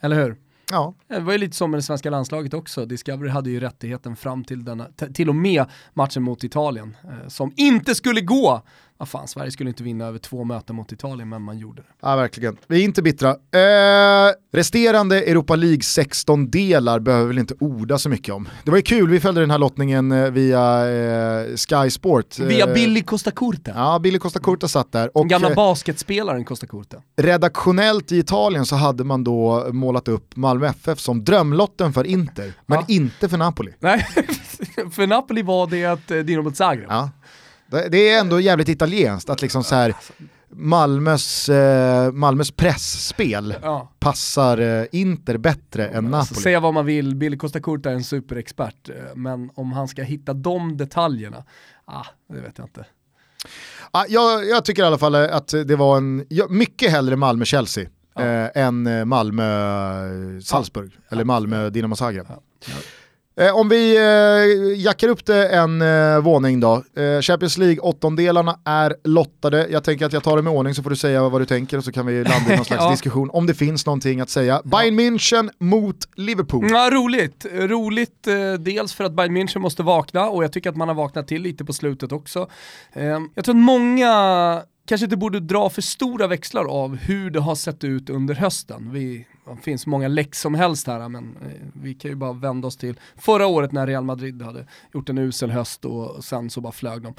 eller hur? Ja. Det var ju lite som med det svenska landslaget också. Discovery hade ju rättigheten fram till, denna, till och med matchen mot Italien, eh, som inte skulle gå vad fan, Sverige skulle inte vinna över två möten mot Italien, men man gjorde det. Ja, verkligen. Vi är inte bittra. Eh, resterande Europa League 16-delar behöver vi inte orda så mycket om. Det var ju kul, vi följde den här lottningen eh, via eh, Sky Sport. Via eh, Billy Costa Curta. Ja, Billy Costa Curta satt där. Och, den gamla eh, basketspelaren Costa Curta. Redaktionellt i Italien så hade man då målat upp Malmö FF som drömlotten för Inter, men ja. inte för Napoli. Nej, [laughs] för Napoli var det att eh, Dinamo Zagreb. Ja. Det är ändå jävligt italienskt att liksom så här Malmös, eh, Malmös pressspel ja. passar eh, Inter bättre än alltså, Napoli. Säga vad man vill, Billy Costa Curta är en superexpert, eh, men om han ska hitta de detaljerna, ah, det vet jag inte. Ah, jag, jag tycker i alla fall att det var en, mycket hellre Malmö-Chelsea ja. eh, än eh, Malmö-Salzburg, ja. eller Malmö-Dinamo Zagreb. Eh, om vi eh, jackar upp det en eh, våning då. Eh, Champions League åttondelarna är lottade. Jag tänker att jag tar det med ordning så får du säga vad du tänker och så kan vi landa i någon [laughs] slags Ja. diskussion om det finns någonting att säga. Bayern München mot Liverpool. Ja, roligt. Roligt eh, dels för att Bayern München måste vakna och jag tycker att man har vaknat till lite på slutet också. Eh, jag tror att många kanske inte borde dra för stora växlar av hur det har sett ut under hösten. Vi, det finns många läck som helst här men eh, vi kan ju bara vända oss till förra året när Real Madrid hade gjort en usel höst och sen så bara flög de.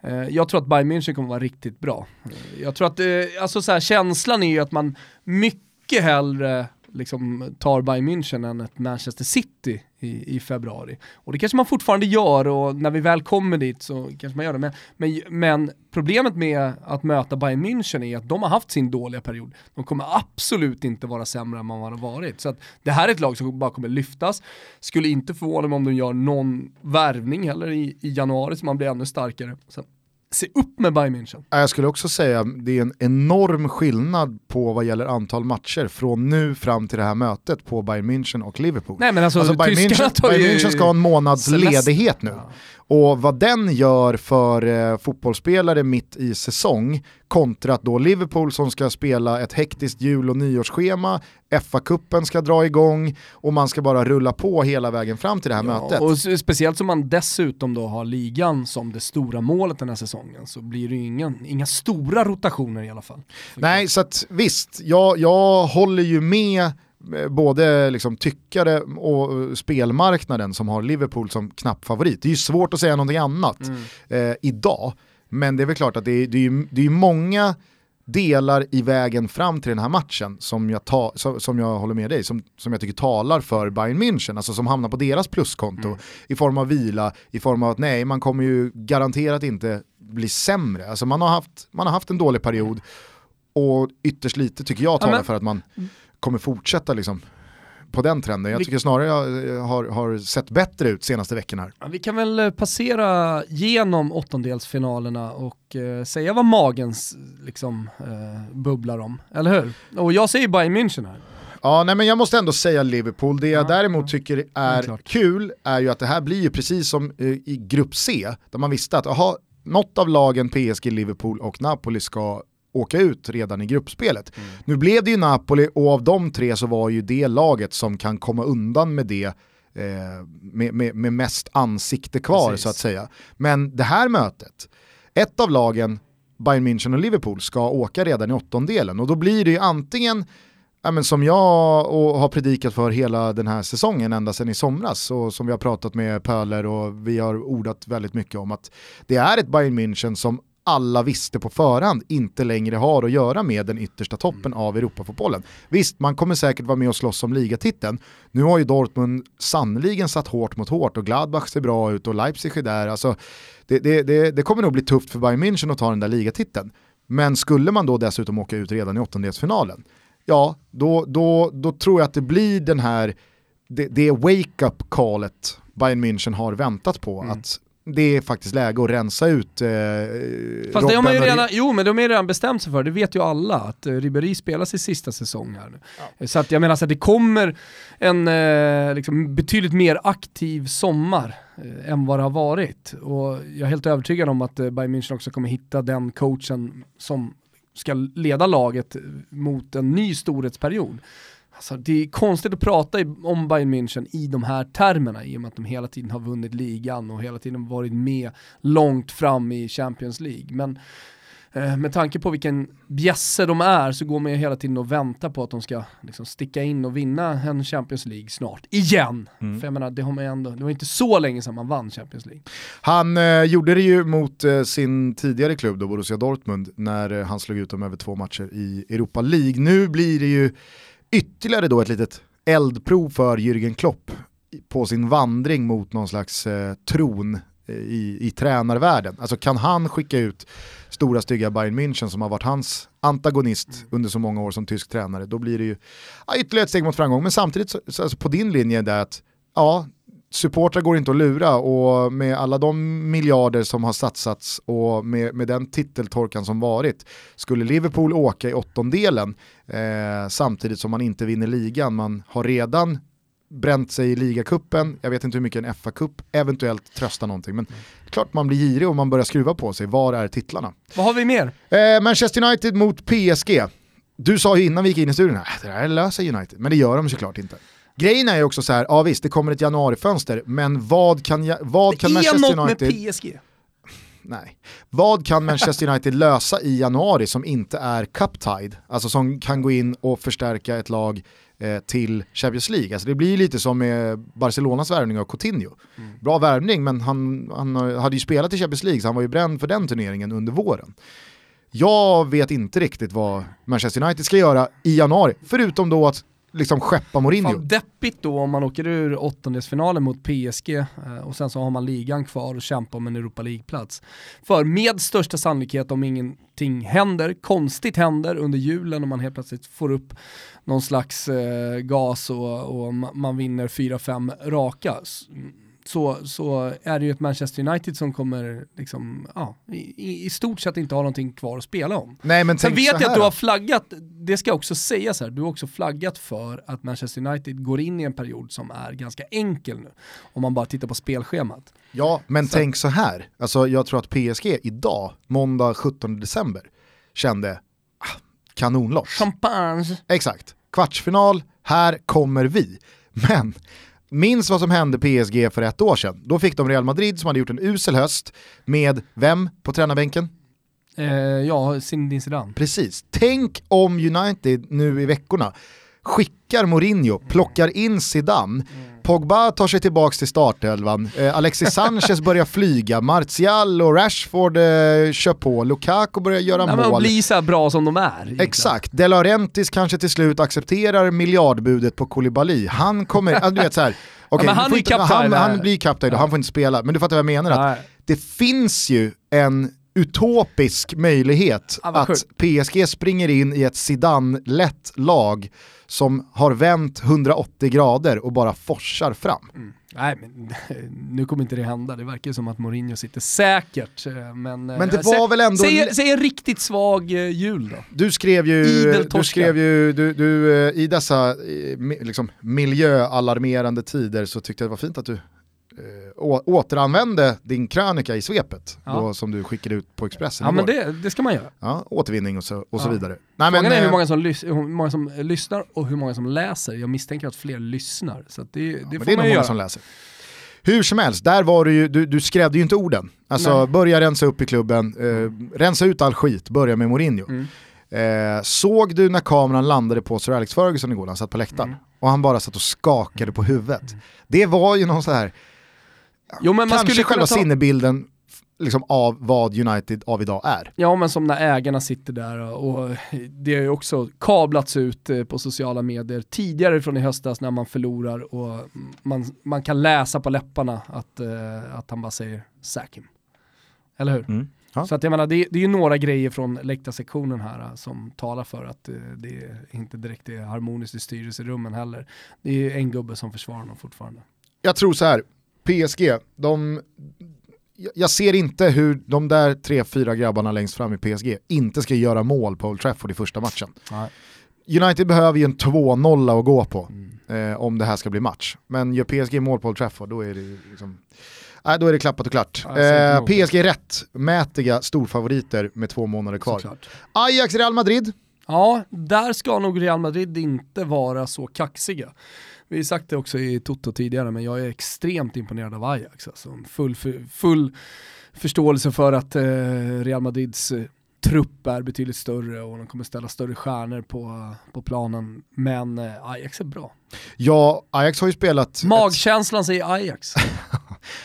Eh, jag tror att Bayern München kommer vara riktigt bra. Eh, jag tror att, alltså så här, känslan är ju att man mycket hellre liksom tar Bayern München än ett Manchester City i, i februari. Och det kanske man fortfarande gör och när vi väl kommer dit så kanske man gör det. Men, men, men problemet med att möta Bayern München är att de har haft sin dåliga period. De kommer absolut inte vara sämre än man har varit. Så att det här är ett lag som bara kommer lyftas. Skulle inte förvåna mig om de gör någon värvning heller i, i januari så man blir ännu starkare. Så se upp med Bayern München. Jag skulle också säga det är en enorm skillnad på vad gäller antal matcher från nu fram till det här mötet på Bayern München och Liverpool. Nej men alltså, Alltså Bayern München, Bayern München ska ha en månads semester. ledighet nu. Ja. Och vad den gör för eh, fotbollsspelare mitt i säsong kontra att då Liverpool som ska spela ett hektiskt jul och nyårsschema, FA-cupen ska dra igång och man ska bara rulla på hela vägen fram till det här mötet. Och speciellt som man dessutom då har ligan som det stora målet den här säsongen så blir det ju ingen, inga stora rotationer i alla fall. Nej, så att visst, jag, jag håller ju med både liksom tyckare och eh, spelmarknaden som har Liverpool som knapp favorit. Det är ju svårt att säga någonting annat eh, idag, men det är väl klart att det är, det är, det är många delar i vägen fram till den här matchen som jag, ta, som, som jag håller med dig, som, som jag tycker talar för Bayern München, alltså som hamnar på deras pluskonto i form av vila, i form av att nej, man kommer ju garanterat inte bli sämre. Alltså man har haft, man har haft en dålig period och ytterst lite tycker jag talar men- för att man kommer fortsätta liksom på den trenden. Jag tycker snarare jag har, har sett bättre ut senaste veckorna här. Ja, Vi kan väl eh, passera genom åttondelsfinalerna och eh, säga vad magens liksom, eh, bubblar om, eller hur? Och jag säger Bayern München här. Ja, nej, men jag måste ändå säga Liverpool. Det jag Ja, däremot ja. tycker Ja, är klart. kul är ju att det här blir ju precis som eh, i grupp C, där man visste att aha, något av lagen PSG, Liverpool och Napoli ska åka ut redan i gruppspelet. Mm. Nu blev det ju Napoli och av de tre så var ju det laget som kan komma undan med det eh, med, med, med mest ansikte kvar Precis. så att säga. Men det här mötet, ett av lagen, Bayern München och Liverpool, ska åka redan i åttondelen och då blir det ju antingen Ja, men som jag och har predikat för hela den här säsongen ända sedan i somras och som vi har pratat med Pöler och vi har ordat väldigt mycket om att det är ett Bayern München som alla visste på förhand inte längre har att göra med den yttersta toppen av Europafotbollen. Visst, man kommer säkert vara med och slåss om ligatiteln. Nu har ju Dortmund sannoliken satt hårt mot hårt och Gladbach ser bra ut och Leipzig är där. Alltså, det, det, det, det kommer nog bli tufft för Bayern München att ta den där ligatiteln. Men skulle man då dessutom åka ut redan i åttondelsfinalen, ja, då, då, då tror jag att det blir den här, det, det wake-up callet Bayern München har väntat på. Mm. Att det är faktiskt läge att rensa ut eh, Fast det har man ju redan, jo men de har ju redan bestämt sig för, det vet ju alla, att uh, Ribéry spelar sin sista säsong här nu. Så att jag menar så att det kommer en eh, liksom, betydligt mer aktiv sommar eh, än vad det har varit. Och jag är helt övertygad om att uh, Bayern München också kommer hitta den coachen som ska leda laget mot en ny storhetsperiod. Alltså, det är konstigt att prata om Bayern München i de här termerna i och med att de hela tiden har vunnit ligan och hela tiden varit med långt fram i Champions League. Men eh, med tanke på vilken bjässe de är så går man ju hela tiden och väntar på att de ska liksom, sticka in och vinna en Champions League snart. Igen! Mm. För jag menar, det, har man ändå, det var inte så länge sedan man vann Champions League. Han eh, gjorde det ju mot eh, sin tidigare klubb då, Borussia Dortmund, när eh, han slog ut dem över två matcher i Europa League. Nu blir det ju ytterligare då ett litet eldprov för Jürgen Klopp på sin vandring mot någon slags eh, tron eh, i, i tränarvärlden. Alltså kan han skicka ut stora stygga Bayern München som har varit hans antagonist under så många år som tysk tränare, då blir det ju ja, ytterligare ett steg mot framgång. Men samtidigt, så, så, alltså på din linje där att ja, supportrar går inte att lura och med alla de miljarder som har satsats och med, med den titeltorkan som varit, skulle Liverpool åka i åttondelen eh, samtidigt som man inte vinner ligan, man har redan bränt sig i ligacupen, jag vet inte hur mycket en FA-cup eventuellt tröstar någonting. Men klart man blir girig och man börjar skruva på sig, var är titlarna? Vad har vi mer? Eh, Manchester United mot PSG. Du sa ju innan vi gick in i studion, äh, det där löser United, men det gör de såklart inte. Grejen är ju också så här, ja visst det kommer ett januarifönster, men vad kan, vad kan Manchester United... Det är något med PSG. Nej. Vad kan Manchester United [laughs] lösa i januari som inte är cup-tied? Alltså som kan gå in och förstärka ett lag eh, till Champions League. Alltså det blir lite som med Barcelonas värvning av Coutinho. Mm. Bra värvning men han, han hade ju spelat i Champions League så han var ju bränd för den turneringen under våren. Jag vet inte riktigt vad Manchester United ska göra i januari, förutom då att liksom skeppa Mourinho. Fan, deppigt då om man åker ur åttondelsfinalen mot PSG eh, och sen så har man ligan kvar och kämpar om en Europa League-plats. För med största sannolikhet om ingenting händer, konstigt händer under julen och man helt plötsligt får upp någon slags eh, gas och, och man vinner 4-5 raka så, så är det ju ett Manchester United som kommer liksom, ja, i, i stort sett inte ha någonting kvar att spela om. Nej, men Sen vet jag att du har flaggat, det ska också sägas här, du har också flaggat för att Manchester United går in i en period som är ganska enkel nu. Om man bara tittar på spelschemat. Ja, men så. tänk så här, alltså, jag tror att PSG idag, måndag 17 december, kände ah, kanonloss. Champagne. Exakt, kvartsfinal, här kommer vi. Men Minns vad som hände PSG för ett år sedan. Då fick de Real Madrid som hade gjort en usel höst med vem på tränarbänken? Eh, ja, Zinedine Zidane. Precis. Tänk om United nu i veckorna skickar Mourinho, plockar in Zidane, Pogba tar sig tillbaka till startelvan, eh, Alexis [laughs] Sanchez börjar flyga, Martial och Rashford eh, kör på, Lukaku börjar göra Nej, mål. Men blir så bra som de är. Egentligen. Exakt, De Laurentiis kanske till slut accepterar miljardbudet på Koulibaly. Han kommer, du vet såhär, [laughs] okay, ja, han, inte, han, han, blir kapten, ja. han får inte spela. Men du fattar vad jag menar, att det finns ju en utopisk möjlighet ja, att PSG springer in i ett Zidane-lätt lag som har vänt 180 grader och bara forsar fram. Mm. Nej, men [laughs] nu kommer inte det hända. Det verkar som att Mourinho sitter säkert. Eh, men, men det var väl ändå... Säg, säg en riktigt svag eh, jul då. Du skrev ju, du skrev ju du, du, eh, i dessa liksom, miljöalarmerande tider så tyckte jag det var fint att du eh, återanvände din krönika i svepet ja. då, som du skickade ut på Expressen Ja igår. men det, det ska man göra. Ja, återvinning och så, och så vidare. Nej, Frågan men, är hur många, som hur många som lyssnar och hur många som läser. Jag misstänker att fler lyssnar. Så det, det får det är man nog många som läser. Hur som helst, där var du ju, du, du skrävde ju inte orden. Alltså Nej. börja rensa upp i klubben, eh, rensa ut all skit, börja med Mourinho. Mm. Eh, såg du när kameran landade på Sir Alex Ferguson igår, han satt på läktaren, mm. och han bara satt och skakade på huvudet. Mm. Det var ju någon så här Jo, men man Kanske skulle själva ta... sinnebilden liksom av vad United av idag är. Ja men som när ägarna sitter där och det har ju också kablats ut eh, på sociala medier tidigare från i höstas när man förlorar och man, man kan läsa på läpparna att, uh, att han bara säger sack him. Eller hur? Mm. Så att jag menar, det, det är ju några grejer från läktarsektionen här uh, som talar för att det inte direkt är harmoniskt i styrelserummen heller. Det är ju en gubbe som försvarar honom fortfarande. Jag tror så här, PSG, de, jag ser inte hur de där tre, fyra grabbarna längst fram i PSG inte ska göra mål på Old Trafford i första matchen. Nej. United behöver ju en 2-0 att gå på mm. eh, om det här ska bli match. Men gör PSG mål på Old Trafford då är det liksom Nej, då är det klappat och klart. Eh, PSG är rättmätiga storfavoriter med två månader kvar. Såklart. Ajax Real Madrid. Ja, där ska nog Real Madrid inte vara så kaxiga. Vi har sagt det också i Toto tidigare, men jag är extremt imponerad av Ajax. Alltså. Full, full förståelse för att eh, Real Madrids eh, trupp är betydligt större och de kommer ställa större stjärnor på, på planen. Men eh, Ajax är bra. Ja, Ajax har ju spelat... Magkänslan ett... säger Ajax. [laughs]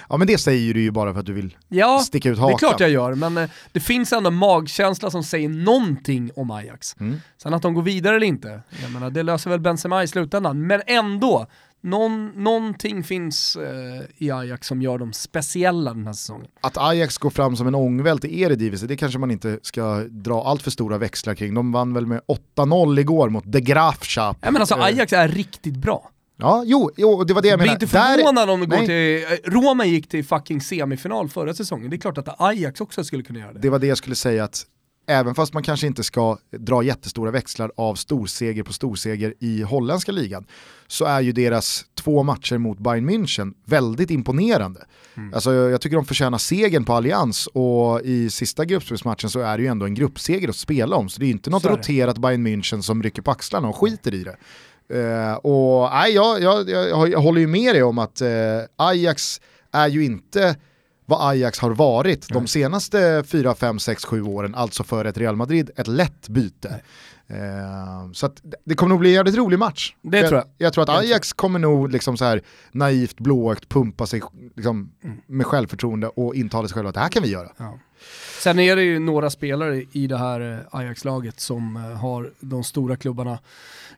ja men det säger du ju bara för att du vill ja, sticka ut hakan. det är klart jag gör, men eh, det finns ändå magkänsla som säger någonting om Ajax. Mm. Sen att de går vidare eller inte, jag menar, det löser väl Benzema i slutändan, men ändå, någon, någonting finns eh, i Ajax som gör dem speciella den här säsongen. Att Ajax går fram som en ångvält i Eredivisie, det kanske man inte ska dra allt för stora växlar kring. De vann väl med 8-0 igår mot De Graafschap. Ja, men alltså Ajax är riktigt bra. Ja, jo, jo det var det jag menade. Blir inte förvånad om det går till, Roma gick till fucking semifinal förra säsongen, det är klart att Ajax också skulle kunna göra det. Det var det jag skulle säga att även fast man kanske inte ska dra jättestora växlar av storseger på storseger i holländska ligan, så är ju deras två matcher mot Bayern München väldigt imponerande. Mm. Alltså, jag tycker de förtjänar segern på Allians och i sista gruppspelsmatchen så är det ju ändå en gruppseger att spela om, så det är inte något roterat Bayern München som rycker på axlarna och skiter i det. Uh, och nej, jag, jag, jag, jag, håller ju med dig om att uh, Ajax är ju inte vad Ajax har varit de senaste 4, 5, 6, 7 åren, alltså för ett Real Madrid, ett lätt byte. Uh, så det kommer nog bli en jävligt rolig match. Det jag, tror jag. Jag tror att Ajax kommer nog liksom så här naivt blåögt pumpa sig liksom, mm. med självförtroende och intala sig själva att det här kan vi göra. Ja. Sen är det ju några spelare i det här eh, Ajax-laget som eh, har de stora klubbarna,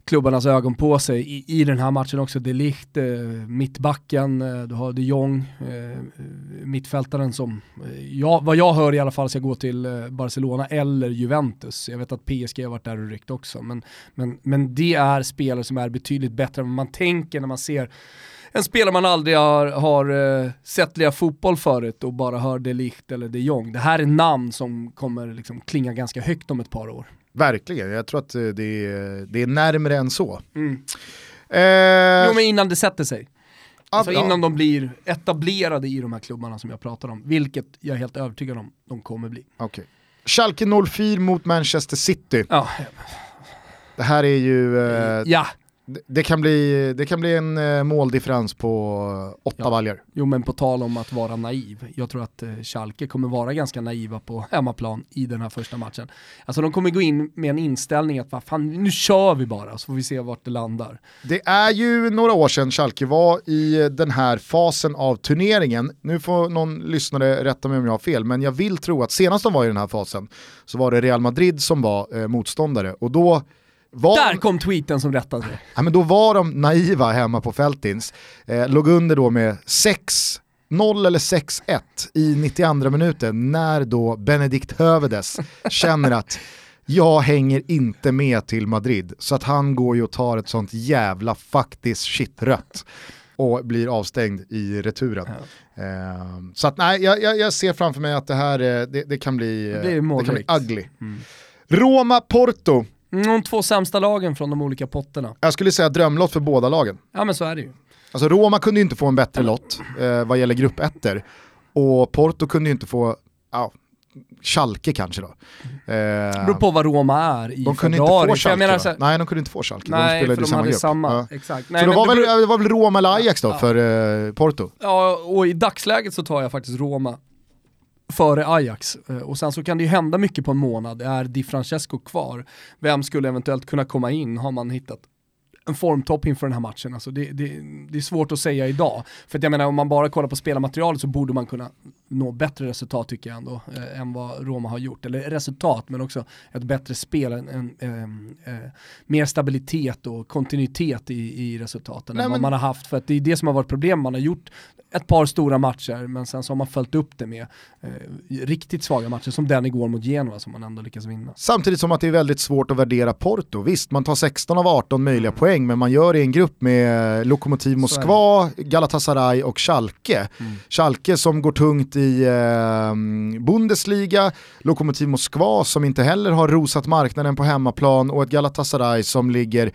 klubbarnas ögon på sig i, i den här matchen också. De Ligt, eh, mittbacken, eh, du har de Jong, mittfältaren som, ja, vad jag hör i alla fall, ska gå till Barcelona eller Juventus. Jag vet att PSG har varit där och ryckt också, men, men, men det är spelare som är betydligt bättre än vad man tänker när man ser en spelare man aldrig har, har uh, sett lira fotboll förut och bara hör de Ligt eller de Jong. Det här är namn som kommer liksom klinga ganska högt om ett par år. Verkligen, jag tror att eh, det är, det är närmare än så. Mm. Eh... Jo men innan det sätter sig. Alltså innan de blir etablerade i de här klubbarna som jag pratar om, vilket jag är helt övertygad om de kommer bli. Okay. Schalke 04 mot Manchester City. Ja. Det här är ju... Eh, ja, det kan, bli, det kan bli en eh, måldifferens på åtta ja. valjar. Jo men på tal om att vara naiv, jag tror att eh, Schalke kommer vara ganska naiva på hemmaplan i den här första matchen. Alltså de kommer gå in med en inställning att fan, nu kör vi bara så får vi se vart det landar. Det är ju några år sedan Schalke var i den här fasen av turneringen. Nu får någon lyssnare rätta mig om jag har fel, men jag vill tro att senast de var i den här fasen så var det Real Madrid som var eh, motståndare och då var, Där kom tweeten som rättade. Ja, men då var de naiva hemma på Feltins. Eh, låg under då med 6 0 eller 6-1 i 92 minuten när då Benedikt Hövedes känner att jag hänger inte med till Madrid. Så att han går ju och tar ett sånt jävla faktiskt shit-rött och blir avstängd i returen. Ja. Eh, så att nej, jag, jag, ser framför mig att det här eh, det, det kan bli, det, det kan bli ugly. Mm. Roma-Porto. Mm, de två sämsta lagen från de olika potterna. Jag skulle säga drömlott för båda lagen. Ja men så är det ju. Alltså Roma kunde ju inte få en bättre lott eh, vad gäller gruppettor. Och Porto kunde ju inte få, ja, Schalke kanske då. Eh, det beror på vad Roma är i de kunde februari. Inte få Schalke, här... Nej, de kunde inte få Schalke. Nej, de spelade i samma grupp. Samma, ja. exakt. Nej, så det var, väl, det var väl Roma eller Ajax då ja. för eh, Porto? Ja, och i dagsläget så tar jag faktiskt Roma före Ajax. Eh, och sen så kan det ju hända mycket på en månad. Är Di Francesco kvar? Vem skulle eventuellt kunna komma in? Har man hittat en formtopp inför den här matchen. Alltså det, det, det, är svårt att säga idag. För att jag menar om man bara kollar på spelarmaterialet så borde man kunna nå bättre resultat tycker jag ändå eh, än vad Roma har gjort. Eller resultat men också ett bättre spel, en, en, en, en eh, mer stabilitet och kontinuitet i, i resultaten Nej, än vad man har haft. För att det är det som har varit problem, man har gjort ett par stora matcher men sen så har man följt upp det med eh, riktigt svaga matcher som den igår mot Genoa som man ändå lyckas vinna. Samtidigt som att det är väldigt svårt att värdera Porto. Visst, man tar 16 av 18 möjliga mm. poäng men man gör det i en grupp med Lokomotiv Moskva, Galatasaray och Schalke. Mm. Schalke som går tungt i eh, Bundesliga, Lokomotiv Moskva som inte heller har rosat marknaden på hemmaplan och ett Galatasaray som ligger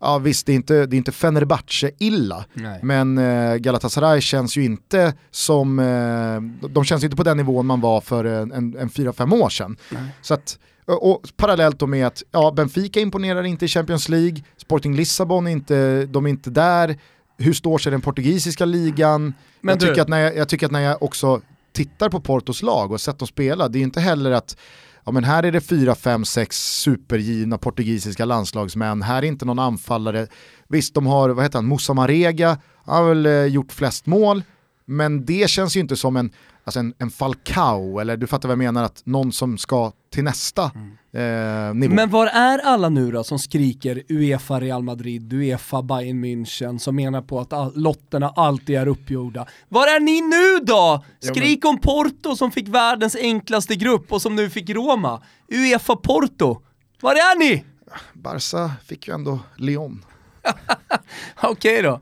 ja visst det är inte, det är inte Fenerbahce-illa, men eh, Galatasaray känns ju inte som, eh, de känns inte på den nivån man var för en, en, en 4-5 år sedan. Nej. Så att, och parallellt då med att ja, Benfica imponerar inte i Champions League, Sporting Lissabon är inte, de är inte där, hur står sig den portugisiska ligan? Men jag, tycker att när jag, jag tycker att när jag också tittar på Portos lag och sett dem spela, det är ju inte heller att ja men här är det fyra, fem, sex supergivna portugisiska landslagsmän, här är inte någon anfallare. Visst, de har, vad heter han, Moussa Marega, han har väl eh, gjort flest mål, men det känns ju inte som en, alltså en, en Falcao, eller du fattar vad jag menar, att någon som ska till nästa mm eh. Men var är alla nu då som skriker Uefa Real Madrid, Uefa Bayern München, som menar på att lotterna alltid är uppgjorda? Var är ni nu då? Skrik om Porto som fick världens enklaste grupp och som nu fick Roma. Uefa Porto, var är ni? Barca fick ju ändå Lyon. [laughs] Okej okay då.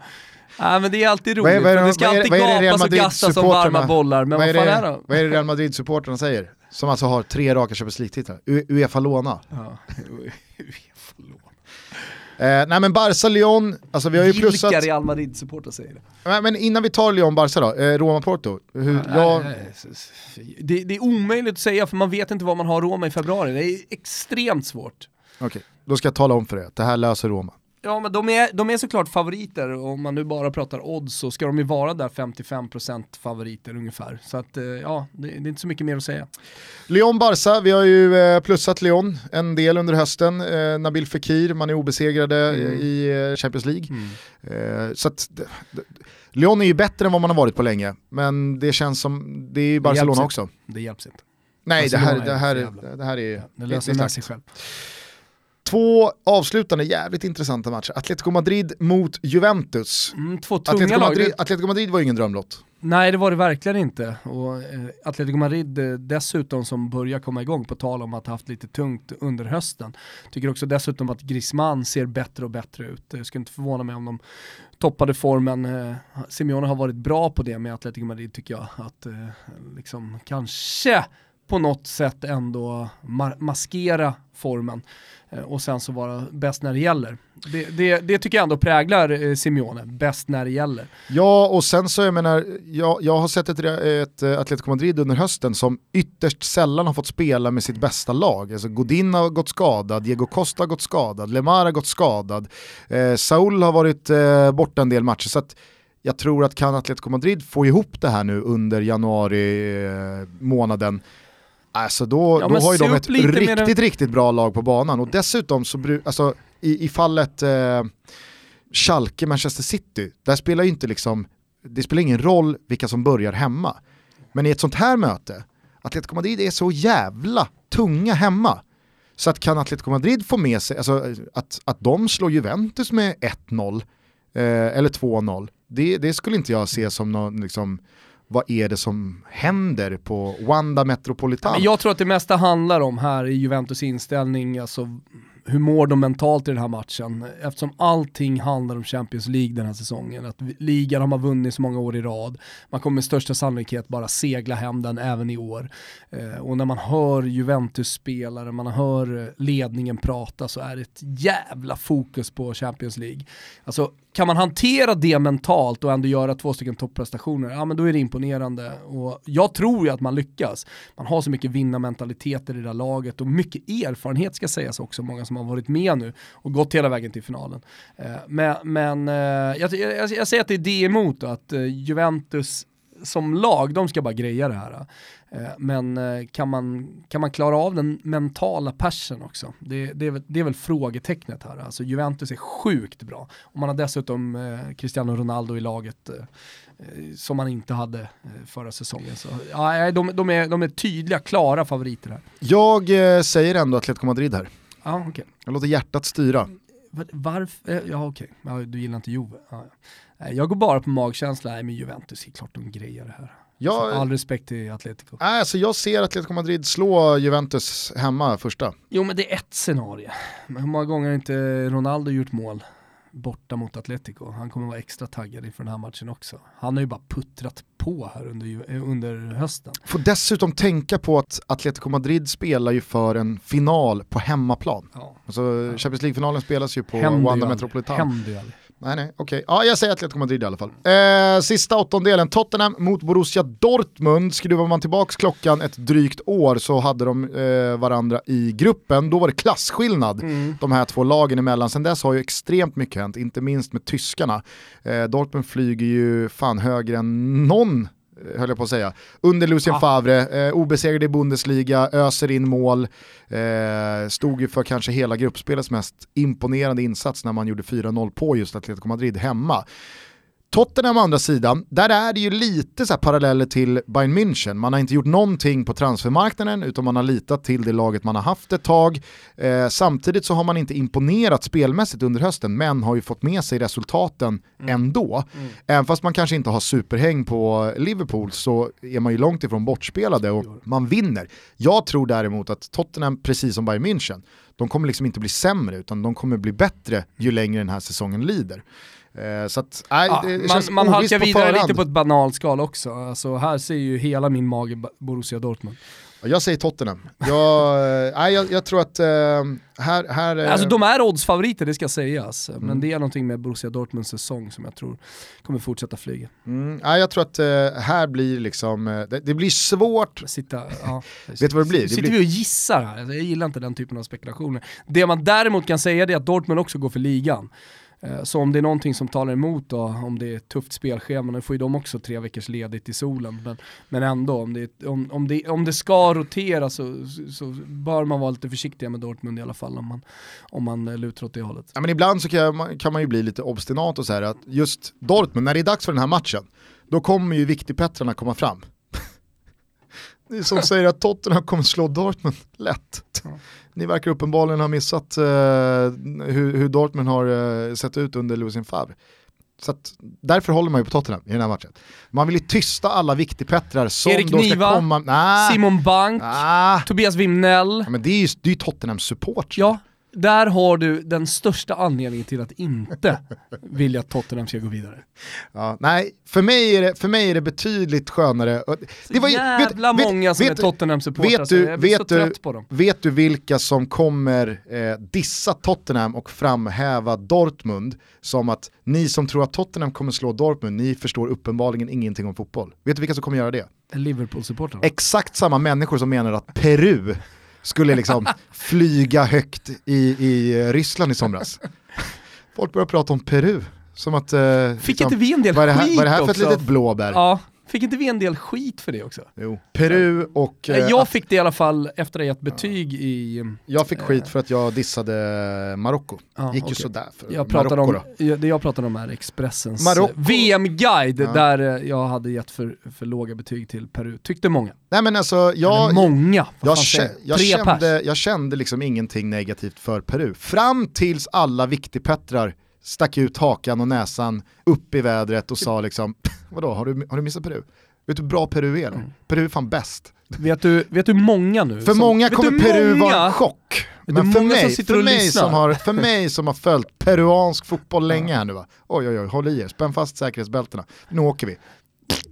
Ja, men det är alltid roligt, för det ska alltid gapas och gassas som varma bollar. Men vad, vad, fan är, det, vad är det Real Madrid-supportrarna säger? Som alltså har tre raka Champions League-titlar. Uefa Låna. Ja, [laughs] Uefa Låna. Eh, nej men Barca-Lyon, alltså vi har ju Vilka plussat... Real Madrid-supportrar säger det? Nej, men innan vi tar Lyon-Barca då, eh, Roma-Porto. Hur, jag... Det, det är omöjligt att säga för man vet inte vad man har Roma i februari. Det är extremt svårt. Okej, då ska jag tala om för er, det här löser Roma. Ja men de är, de är såklart favoriter, om man nu bara pratar odds så ska de ju vara där 55% favoriter ungefär. Så att eh, ja, det, det, är inte så mycket mer att säga. Lyon-Barca, vi har ju eh, plussat Lyon en del under hösten. Eh, Nabil Fekir, man är obesegrade mm. i Champions League. Mm. Så att, Lyon är ju bättre än vad man har varit på länge, men det känns som, det är ju Barcelona det också. Det hjälps inte. Nej, det här, det, här, det här är... Det löser sig själv. Två avslutande jävligt intressanta matcher. Atletico Madrid mot Juventus. Mm, två tunga Atletico lag. Madrid, Atletico Madrid var ju ingen drömlott. Nej det var det verkligen inte. Och eh, Atletico Madrid eh, dessutom som börjar komma igång på tal om att ha haft lite tungt under hösten. Tycker också dessutom att Griezmann ser bättre och bättre ut. Jag skulle inte förvåna mig om de toppade formen. Eh, Simeone har varit bra på det med Atletico Madrid tycker jag. Att eh, liksom kanske på något sätt ändå ma maskera formen. Eh, och sen så vara bäst när det gäller. Det, det, det, tycker jag ändå präglar eh, Simeone, bäst när det gäller. Ja, och sen så jag menar, jag, jag har sett ett, ett eh, Atletico Madrid under hösten som ytterst sällan har fått spela med sitt bästa lag. Alltså Godin har gått skadad, Diego Costa har gått skadad, Lemar har gått skadad, eh, Saul har varit eh, borta en del matcher. Så att jag tror att kan Atletico Madrid få ihop det här nu under januari eh, månaden Alltså då, ja, då har ju de ett riktigt, riktigt bra lag på banan och dessutom så, alltså i, i fallet eh, Schalke, Manchester City, där spelar ju inte liksom, det spelar ingen roll vilka som börjar hemma. Men i ett sånt här möte, Atletico Madrid är så jävla tunga hemma. Så att kan Atletico Madrid få med sig, alltså att, att de slår Juventus med 1-0 eh, eller 2-0, det, det, skulle inte jag se som någon liksom, vad är det som händer på Wanda Metropolitan? Jag tror att det mesta handlar om här i Juventus inställning, alltså hur mår de mentalt i den här matchen? Eftersom allting handlar om Champions League den här säsongen. Att ligan har man vunnit så många år i rad. Man kommer med största sannolikhet bara segla hem den även i år. Eh, och när man hör Juventus-spelare, man hör eh, ledningen prata så är det ett jävla fokus på Champions League. Alltså kan man hantera det mentalt och ändå göra två stycken topprestationer, ja men då är det imponerande. Och jag tror ju att man lyckas. Man har så mycket vinnarmentaliteter i det där laget och mycket erfarenhet ska sägas också, många som som har varit med nu och gått hela vägen till finalen. Eh, men, men eh, jag, jag, jag säger att det är det emot då, att eh, Juventus som lag, de ska bara greja det här. Men kan man, kan man klara av den mentala passion också? Det, det, är väl, det är väl frågetecknet här. Alltså Juventus är sjukt bra. Och man har dessutom Cristiano Ronaldo i laget som man inte hade förra säsongen. Så, ja, de, de, är, de är tydliga, klara favoriter här. Jag säger ändå Atletico Madrid här. Ja, okay. Jag låter hjärtat styra. Var, varför? Eh, ja okej, okay. ja, du gillar inte Juve. Ja, ja. Jag går bara på magkänsla, nej men Juventus är klart de grejer det här. Jag, all respekt till Atletico. Alltså jag ser Atletico Madrid slå Juventus hemma första. Jo men det är ett scenario. Men hur många gånger har inte Ronaldo gjort mål? Borta mot Atletico. Han kommer vara extra taggad inför den här matchen också. Han har ju bara puttrat på här under, eh, under hösten. Får dessutom tänka på att Atletico Madrid spelar ju för en final på hemmaplan. Ja. Alltså, ja. Champions League-finalen spelas ju på Wanda Metropolitan. Händer ju aldrig. Nej, nej, okej. Okay. Ja, jag säger Atletico Madrid i alla fall. Eh, sista åttondelen, Tottenham mot Borussia Dortmund. Skruvar man tillbaka klockan ett drygt år så hade de eh, varandra i gruppen. Då var det klasskillnad mm. de här två lagen emellan. Sen dess har ju extremt mycket hänt, inte minst med tyskarna. Eh, Dortmund flyger ju fan högre än någon höll jag på att säga, under Lucien ja. Favre, eh, obesegrad i Bundesliga, öser in mål, eh, stod ju för kanske hela gruppspelets mest imponerande insats när man gjorde 4-0 på just Atletico Madrid hemma. Tottenham å andra sidan, där är det ju lite så paralleller till Bayern München. Man har inte gjort någonting på transfermarknaden utan man har litat till det laget man har haft ett tag. Eh, samtidigt så har man inte imponerat spelmässigt under hösten men har ju fått med sig resultaten mm. ändå. Mm. Även fast man kanske inte har superhäng på Liverpool så är man ju långt ifrån bortspelade och man vinner. Jag tror däremot att Tottenham, precis som Bayern München, de kommer liksom inte bli sämre utan de kommer bli bättre ju längre den här säsongen lider. Eh, så att, nej, ja, det, det man, man halkar vidare lite på ett banalt skal också. Alltså, här ser ju hela min mage Borussia Dortmund. Jag säger Tottenham. Jag, nej, jag, jag tror att eh, här... här eh, Alltså de är oddsfavoriter, det ska sägas. Men Mm. det är någonting med Borussia Dortmunds säsong som jag tror kommer fortsätta flyga. mm, nej, jag tror att eh, här blir liksom, eh, det, det blir svårt. Sitta, ja. [laughs] Vet du vad det blir? Det Sitter blir- vi och gissar här? Jag gillar inte den typen av spekulationer. Det man däremot kan säga är att Dortmund också går för ligan. Eh, Så om det är någonting som talar emot då, om det är ett tufft spelschema, nu får ju de också tre veckors ledigt i solen. Men, men ändå, om det, om, om, det, om det ska rotera så, så bör man vara lite försiktiga med Dortmund i alla fall om man, om man lutar åt det hållet. Ja, men ibland så kan, man, kan man ju bli lite obstinat och säga att just Dortmund, när det är dags för den här matchen, då kommer ju viktigpettrarna komma fram. [laughs] Är som [laughs] säger att Tottenham kommer slå Dortmund lätt. Ni verkar uppenbarligen ha missat eh, hur, hur Dortmund har eh, sett ut under Lucien Favre. Så att, därför håller man ju på Tottenham i den här matchen. Man vill ju tysta alla viktigpettrar som Erik då ska Niva, komma... Nah, Simon Bank, ah, Tobias Wimnell. ja, men det är ju det är Tottenhams support. Ja, där har du den största anledningen till att inte [laughs] vilja att Tottenham ska gå vidare. Ja, nej, för mig, är det, för mig är det betydligt skönare. Det var ju- Jävla vet- vet- många som vet- är Tottenham-supportrar, så jag blir så vet du- trött på dem. Vet du vilka som kommer eh, dissa Tottenham och framhäva Dortmund som att ni som tror att Tottenham kommer slå Dortmund, ni förstår uppenbarligen ingenting om fotboll. Vet du vilka som kommer göra det? Liverpool-supportrarna. Exakt samma människor som menar att Peru skulle liksom flyga högt i, i eh, Ryssland i somras. Folk börjar prata om Peru. Som att... Eh, Fick liksom, inte vi en del vad är det här, vad är det här för ett litet blåbär? Ja, fick inte vi en del skit för det också? Jo. Peru och... eh, jag att- fick det i alla fall efter att ha gett betyg i... Jag fick skit för att jag dissade Marocko. Ja, Gick ju okej. sådär för Jag pratade Marocko om, då. ja, det jag pratade om är Expressens eh, VM-guide Ja. där eh, jag hade gett för, för låga betyg till Peru, tyckte många. Nej men alltså, Eller jag, många, vad jag, kä- jag, kände, jag kände liksom ingenting negativt för Peru. Fram tills alla viktigpettrar stack ut hakan och näsan upp i vädret och sa liksom, [laughs] vadå, har du, har du missat Peru? Vet du hur bra Peru är? eller? Mm. Peru är fan bäst. Vet du, vet du många nu? För som- många kommer Peru många- vara en chock. Men för mig, för, mig som har, för [laughs] mig som har följt peruansk fotboll länge här nu va, oj oj oj, håll i er, spänn fast säkerhetsbältena. Nu åker vi,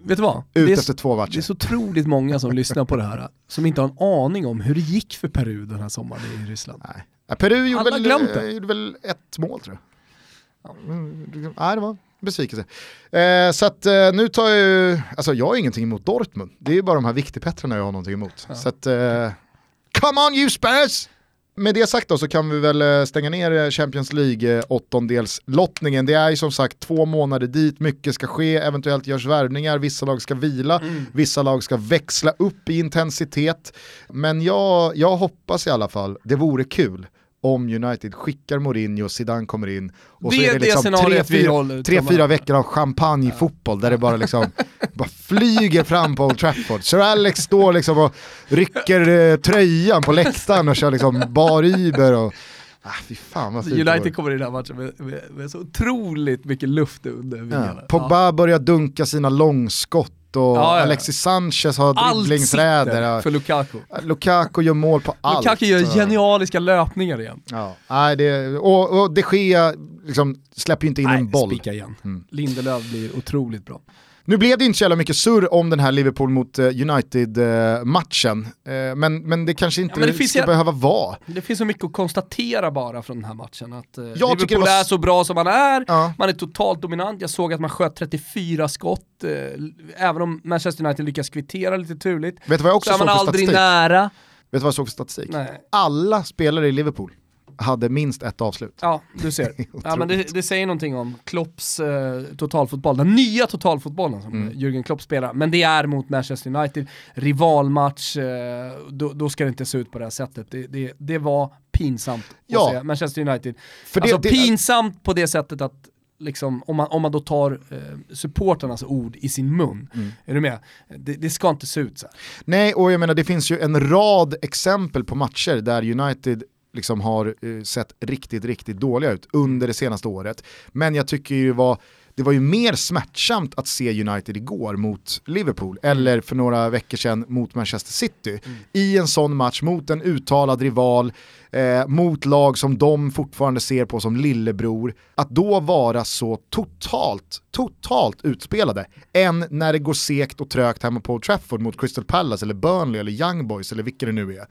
Vet du vad? ut det, är, efter två det är matcher. så otroligt många som lyssnar på det här som inte har en aning om hur det gick för Peru den här sommaren i Ryssland. Nej. Ja, Peru gjorde väl, gjorde väl ett mål tror jag. Mm, Nej, det var besvikelse. Eh, så att eh, nu tar jag ju, alltså jag har ingenting emot Dortmund. Det är ju bara de här viktigpettrarna jag har någonting emot. Ja. Så att, eh, come on you Spurs! Med det sagt då så kan vi väl eh, stänga ner eh, Champions League eh, åttondelslottningen. Det är ju som sagt två månader dit, mycket ska ske, eventuellt görs värvningar, vissa lag ska vila, vissa lag ska växla upp i intensitet. Men jag, jag hoppas i alla fall, det vore kul om United skickar Mourinho, Zidane kommer in och Det så är det det liksom tre, fyra, tre, fyra veckor av champagnefotboll där det bara liksom [laughs] bara flyger fram på Old Trafford. Sir Alex står liksom och rycker eh, tröjan på läktaren och kör liksom bar Uber och ah, fy fan vad fint. United kommer i den här matchen med, med, med så otroligt mycket luft under vingarna. Ja. Pogba börjar dunka sina långskott och Ja, ja. Alexis Sanchez har dribblingsräder. för Lukaku. Lukaku gör mål på allt. Lukaku gör genialiska löpningar igen. Ja, nej, det, och, och de Gea liksom släpper ju inte in en boll. spika igen. Mm. Lindelöf blir otroligt bra. Nu blev det inte så jävla mycket surr om den här Liverpool mot eh, United-matchen, Eh, men, men det kanske inte Ja, det finns ska ju- behöva vara. Det finns så mycket att konstatera bara från den här matchen. Att eh, tycker Liverpool det var är så bra som man är, Ja. man är totalt dominant. Jag såg att man sköt 34 skott, eh, även om Manchester United lyckas kvittera lite turligt. Vet du vad jag också Så är man aldrig statistik? nära. Vet du vad jag såg för statistik? Nej. Alla spelare i Liverpool hade minst ett avslut. Ja, du ser. [laughs] ja, men det, det säger någonting om Klopps eh, totalfotboll, den nya totalfotbollen som Mm. Jürgen Klopp spelar. Men det är mot Manchester United, rivalmatch, eh, då, då ska det inte se ut på det här sättet. Det, det, det var pinsamt Ja. att se Manchester United. För det- alltså pinsamt på det sättet att Liksom, om, man, om man då tar eh, supporternas ord i sin mun, Mm. är du med? Det, det ska inte se ut så här. Nej, och jag menar det finns ju en rad exempel på matcher där United liksom har eh, sett riktigt, riktigt dåliga ut under det senaste året. Men jag tycker ju var, det var ju mer smärtsamt att se United igår mot Liverpool, eller för några veckor sedan mot Manchester City. Mm. I en sån match mot en uttalad rival, eh, mot lag som de fortfarande ser på som lillebror, att då vara så totalt, totalt utspelade, än när det går segt och trögt hemma på Old Trafford mot Crystal Palace eller Burnley eller Young Boys eller vilka det nu är.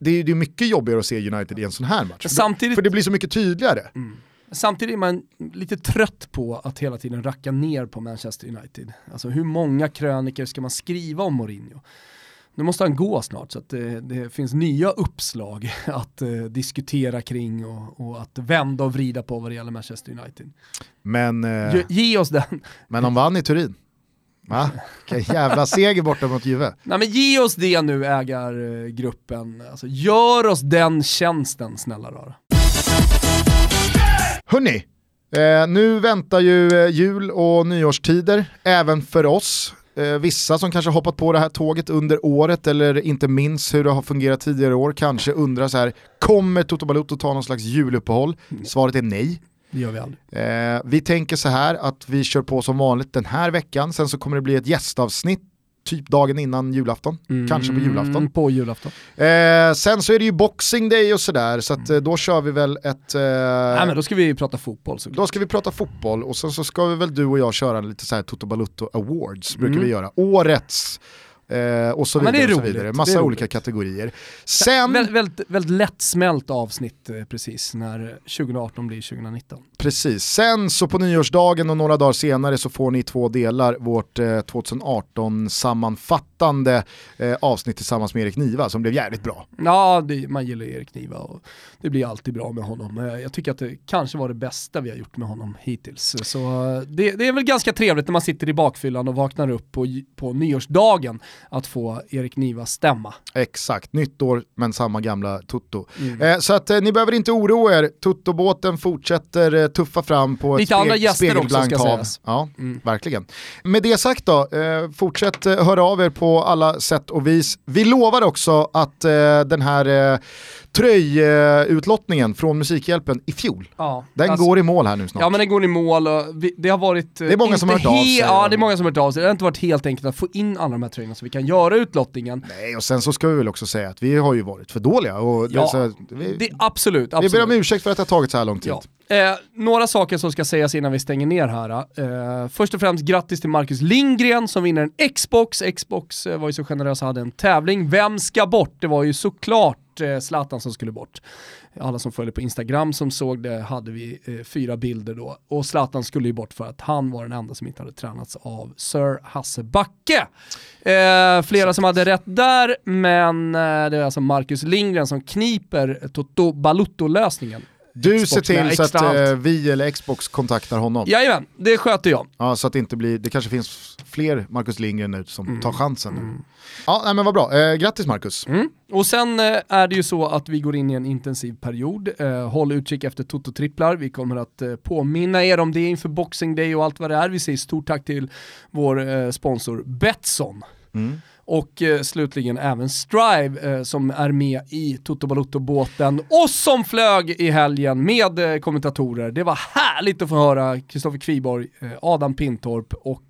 Det är, det är mycket jobbigare att se United i en sån här match. Samtidigt... För det blir så mycket tydligare. Mm. Samtidigt är man lite trött på att hela tiden racka ner på Manchester United. Alltså hur många kröniker ska man skriva om Mourinho? Nu måste han gå snart så att det, det finns nya uppslag [laughs] att eh, diskutera kring och, och, att vända och vrida på vad det gäller Manchester United. Men, eh, ge, ge, oss den. Men de vann i Turin. Va? Vilken jävla seger borta mot Juve. Nej men ge oss det nu ägargruppen. Alltså, gör oss den tjänsten snälla rara. Hörni, eh, nu väntar ju eh, jul och nyårstider även för oss. Eh, vissa som kanske hoppat på det här tåget under året eller inte minns hur det har fungerat tidigare år kanske undrar så här, kommer Toto Balotto ta någon slags juluppehåll? Svaret är nej. Det gör vi aldrig. Eh, vi tänker så här att vi kör på som vanligt den här veckan, sen så kommer det bli ett gästavsnitt typ dagen innan julafton, mm, kanske på julafton. På julafton. Eh, sen så är det ju boxing day och sådär, så att, mm. då kör vi väl ett... Eh, Nej men då ska vi prata fotboll såklart. Då ska vi prata fotboll och sen så ska vi väl du och jag köra lite så här Toto Balutto Awards, brukar mm. vi göra. Årets Eh, och så vidare. Ja, och så vidare. Massa olika kategorier. Sen... Vä väldigt, väldigt lättsmält avsnitt eh, precis när 2018 blir 2019. Precis, sen så på nyårsdagen och några dagar senare så får ni två delar vårt eh, 2018 sammanfattande eh, avsnitt tillsammans med Erik Niva som blev jävligt bra. Ja, det, man gillar Erik Niva och det blir alltid bra med honom. Eh, jag tycker att det kanske var det bästa vi har gjort med honom hittills. Så eh, det, det är väl ganska trevligt när man sitter i bakfyllan och vaknar upp på, på nyårsdagen att få Erik Niva stämma. Exakt, nytt år men samma gamla Toto. Mm. Eh, så att eh, ni behöver inte oroa er, Toto-båten fortsätter eh, tuffa fram på Lite ett speg spegelblankt hav. Ja, mm. verkligen. Med det sagt då, eh, fortsätt eh, höra av er på alla sätt och vis. Vi lovar också att eh, den här tröjutlottningen från Musikhjälpen i fjol. Ja, den alltså, går i mål här nu snart. Ja men den går i mål och vi, det har varit... Det är många som har hört av sig. Ja det är många som har hört av sig. Det har inte varit helt enkelt att få in alla de här tröjorna så vi kan göra utlottningen. Nej och sen så ska vi väl också säga att vi har ju varit för dåliga. Och ja, så, vi, det, absolut, absolut. Vi ber om ursäkt för att det har tagit så här lång tid. Ja. Eh, några saker som ska sägas innan vi stänger ner här. Eh, först och främst grattis till Marcus Lindgren som vinner en Xbox. Xbox eh, var ju så generös och hade en tävling. Vem ska bort? Det var ju såklart eh, Zlatan som skulle bort. Alla som följer på Instagram som såg det hade vi eh, fyra bilder då. Och Zlatan skulle ju bort för att han var den enda som inte hade tränats av Sir Hasse Backe. Eh, flera som hade rätt där, men eh, det är alltså Marcus Lindgren som kniper Toto Balutto-lösningen. Du Xbox ser till så att eh, vi eller Xbox kontaktar honom. Jajamän, det sköter jag. Ja, så att det inte blir, det kanske finns fler Marcus Lindgren nu som mm. tar chansen. Mm. Ja, nej, men vad bra. Eh, grattis Marcus. Mm. Och sen eh, är det ju så att vi går in i en intensiv period. Eh, håll utkik efter Toto-tripplar. Vi kommer att eh, påminna er om det inför Boxing Day och allt vad det är. Vi säger stort tack till vår eh, sponsor Betsson. Mm. Och eh, slutligen även Strive eh, som är med i Toto Balotto-båten och som flög i helgen med eh, kommentatorer. Det var härligt att få höra Kristoffer Kviborg, eh, Adam Pintorp och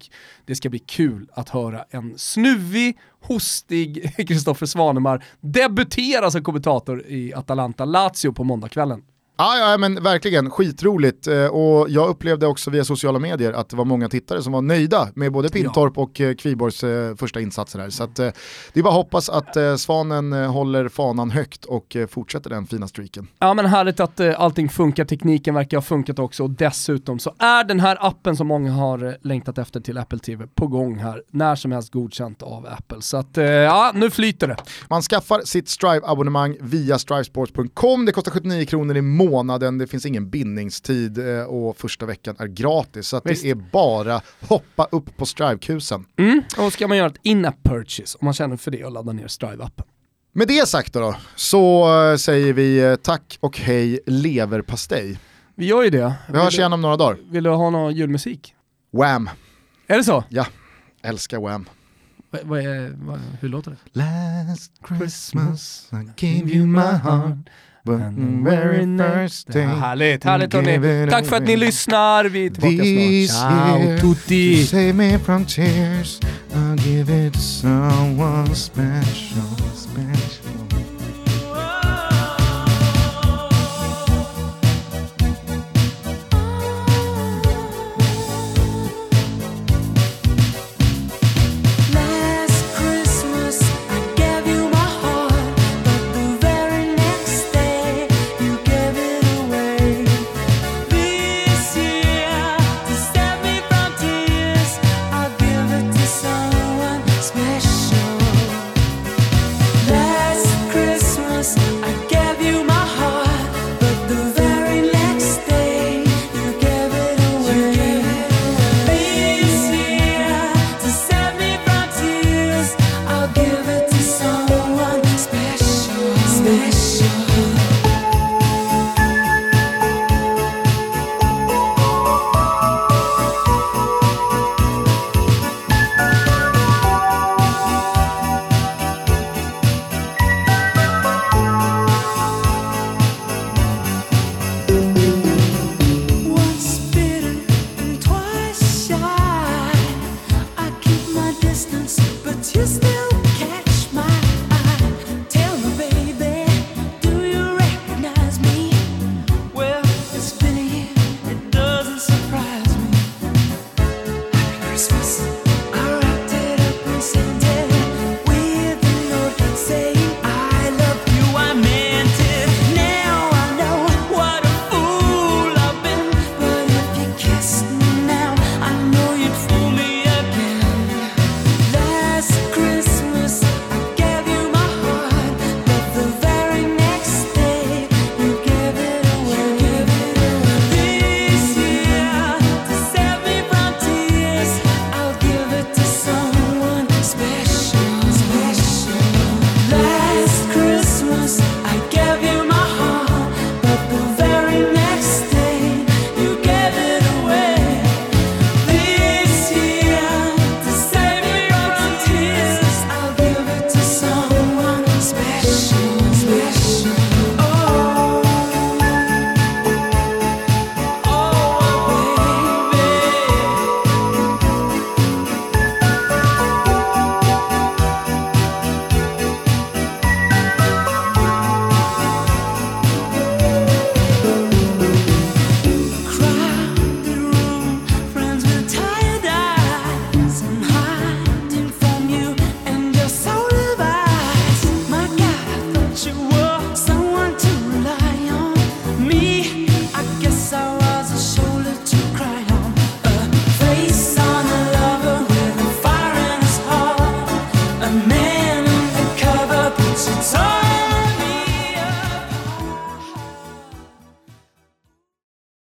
det ska bli kul att höra en snuvig, hostig [laughs] Kristoffer Svanemar debutera som kommentator i Atalanta Lazio på måndagskvällen. Ja, ja men verkligen, skitroligt. Eh, och jag upplevde också via sociala medier att det var många tittare som var nöjda med både Pintorp ja. och eh, Kviborgs eh, första insatser här. Så att, det är bara att hoppas att Svanen håller fanan högt och fortsätter den fina streaken. Ja men härligt att allting funkar, tekniken verkar ha funkat också och dessutom så är den här appen som många har längtat efter till Apple TV på gång här, när som helst godkänt av Apple. Så att ja, nu flyter det. Man skaffar sitt Strive-abonnemang via strivesports.com, det kostar 79 kronor i månaden månaden, det finns ingen bindningstid eh, och första veckan är gratis. Så det är bara hoppa upp på Strive-kusen. Mm. Och ska man göra ett in-app purchase om man känner för det och ladda ner Strive-appen. Med det sagt då, så eh, säger vi eh, tack och hej leverpastej. Vi gör ju det. Vi hörs igen om några dagar. Vill du ha någon julmusik? Wham. Är det så? Ja, älskar Wham. Vad är va, hur låter det? Last Christmas I gave you my heart Härligt, härligt hörni. Tack för att ni lyssnar. Vi är tillbaka These snart. Ciao tutti! Me from tears, I'll give it someone special, special.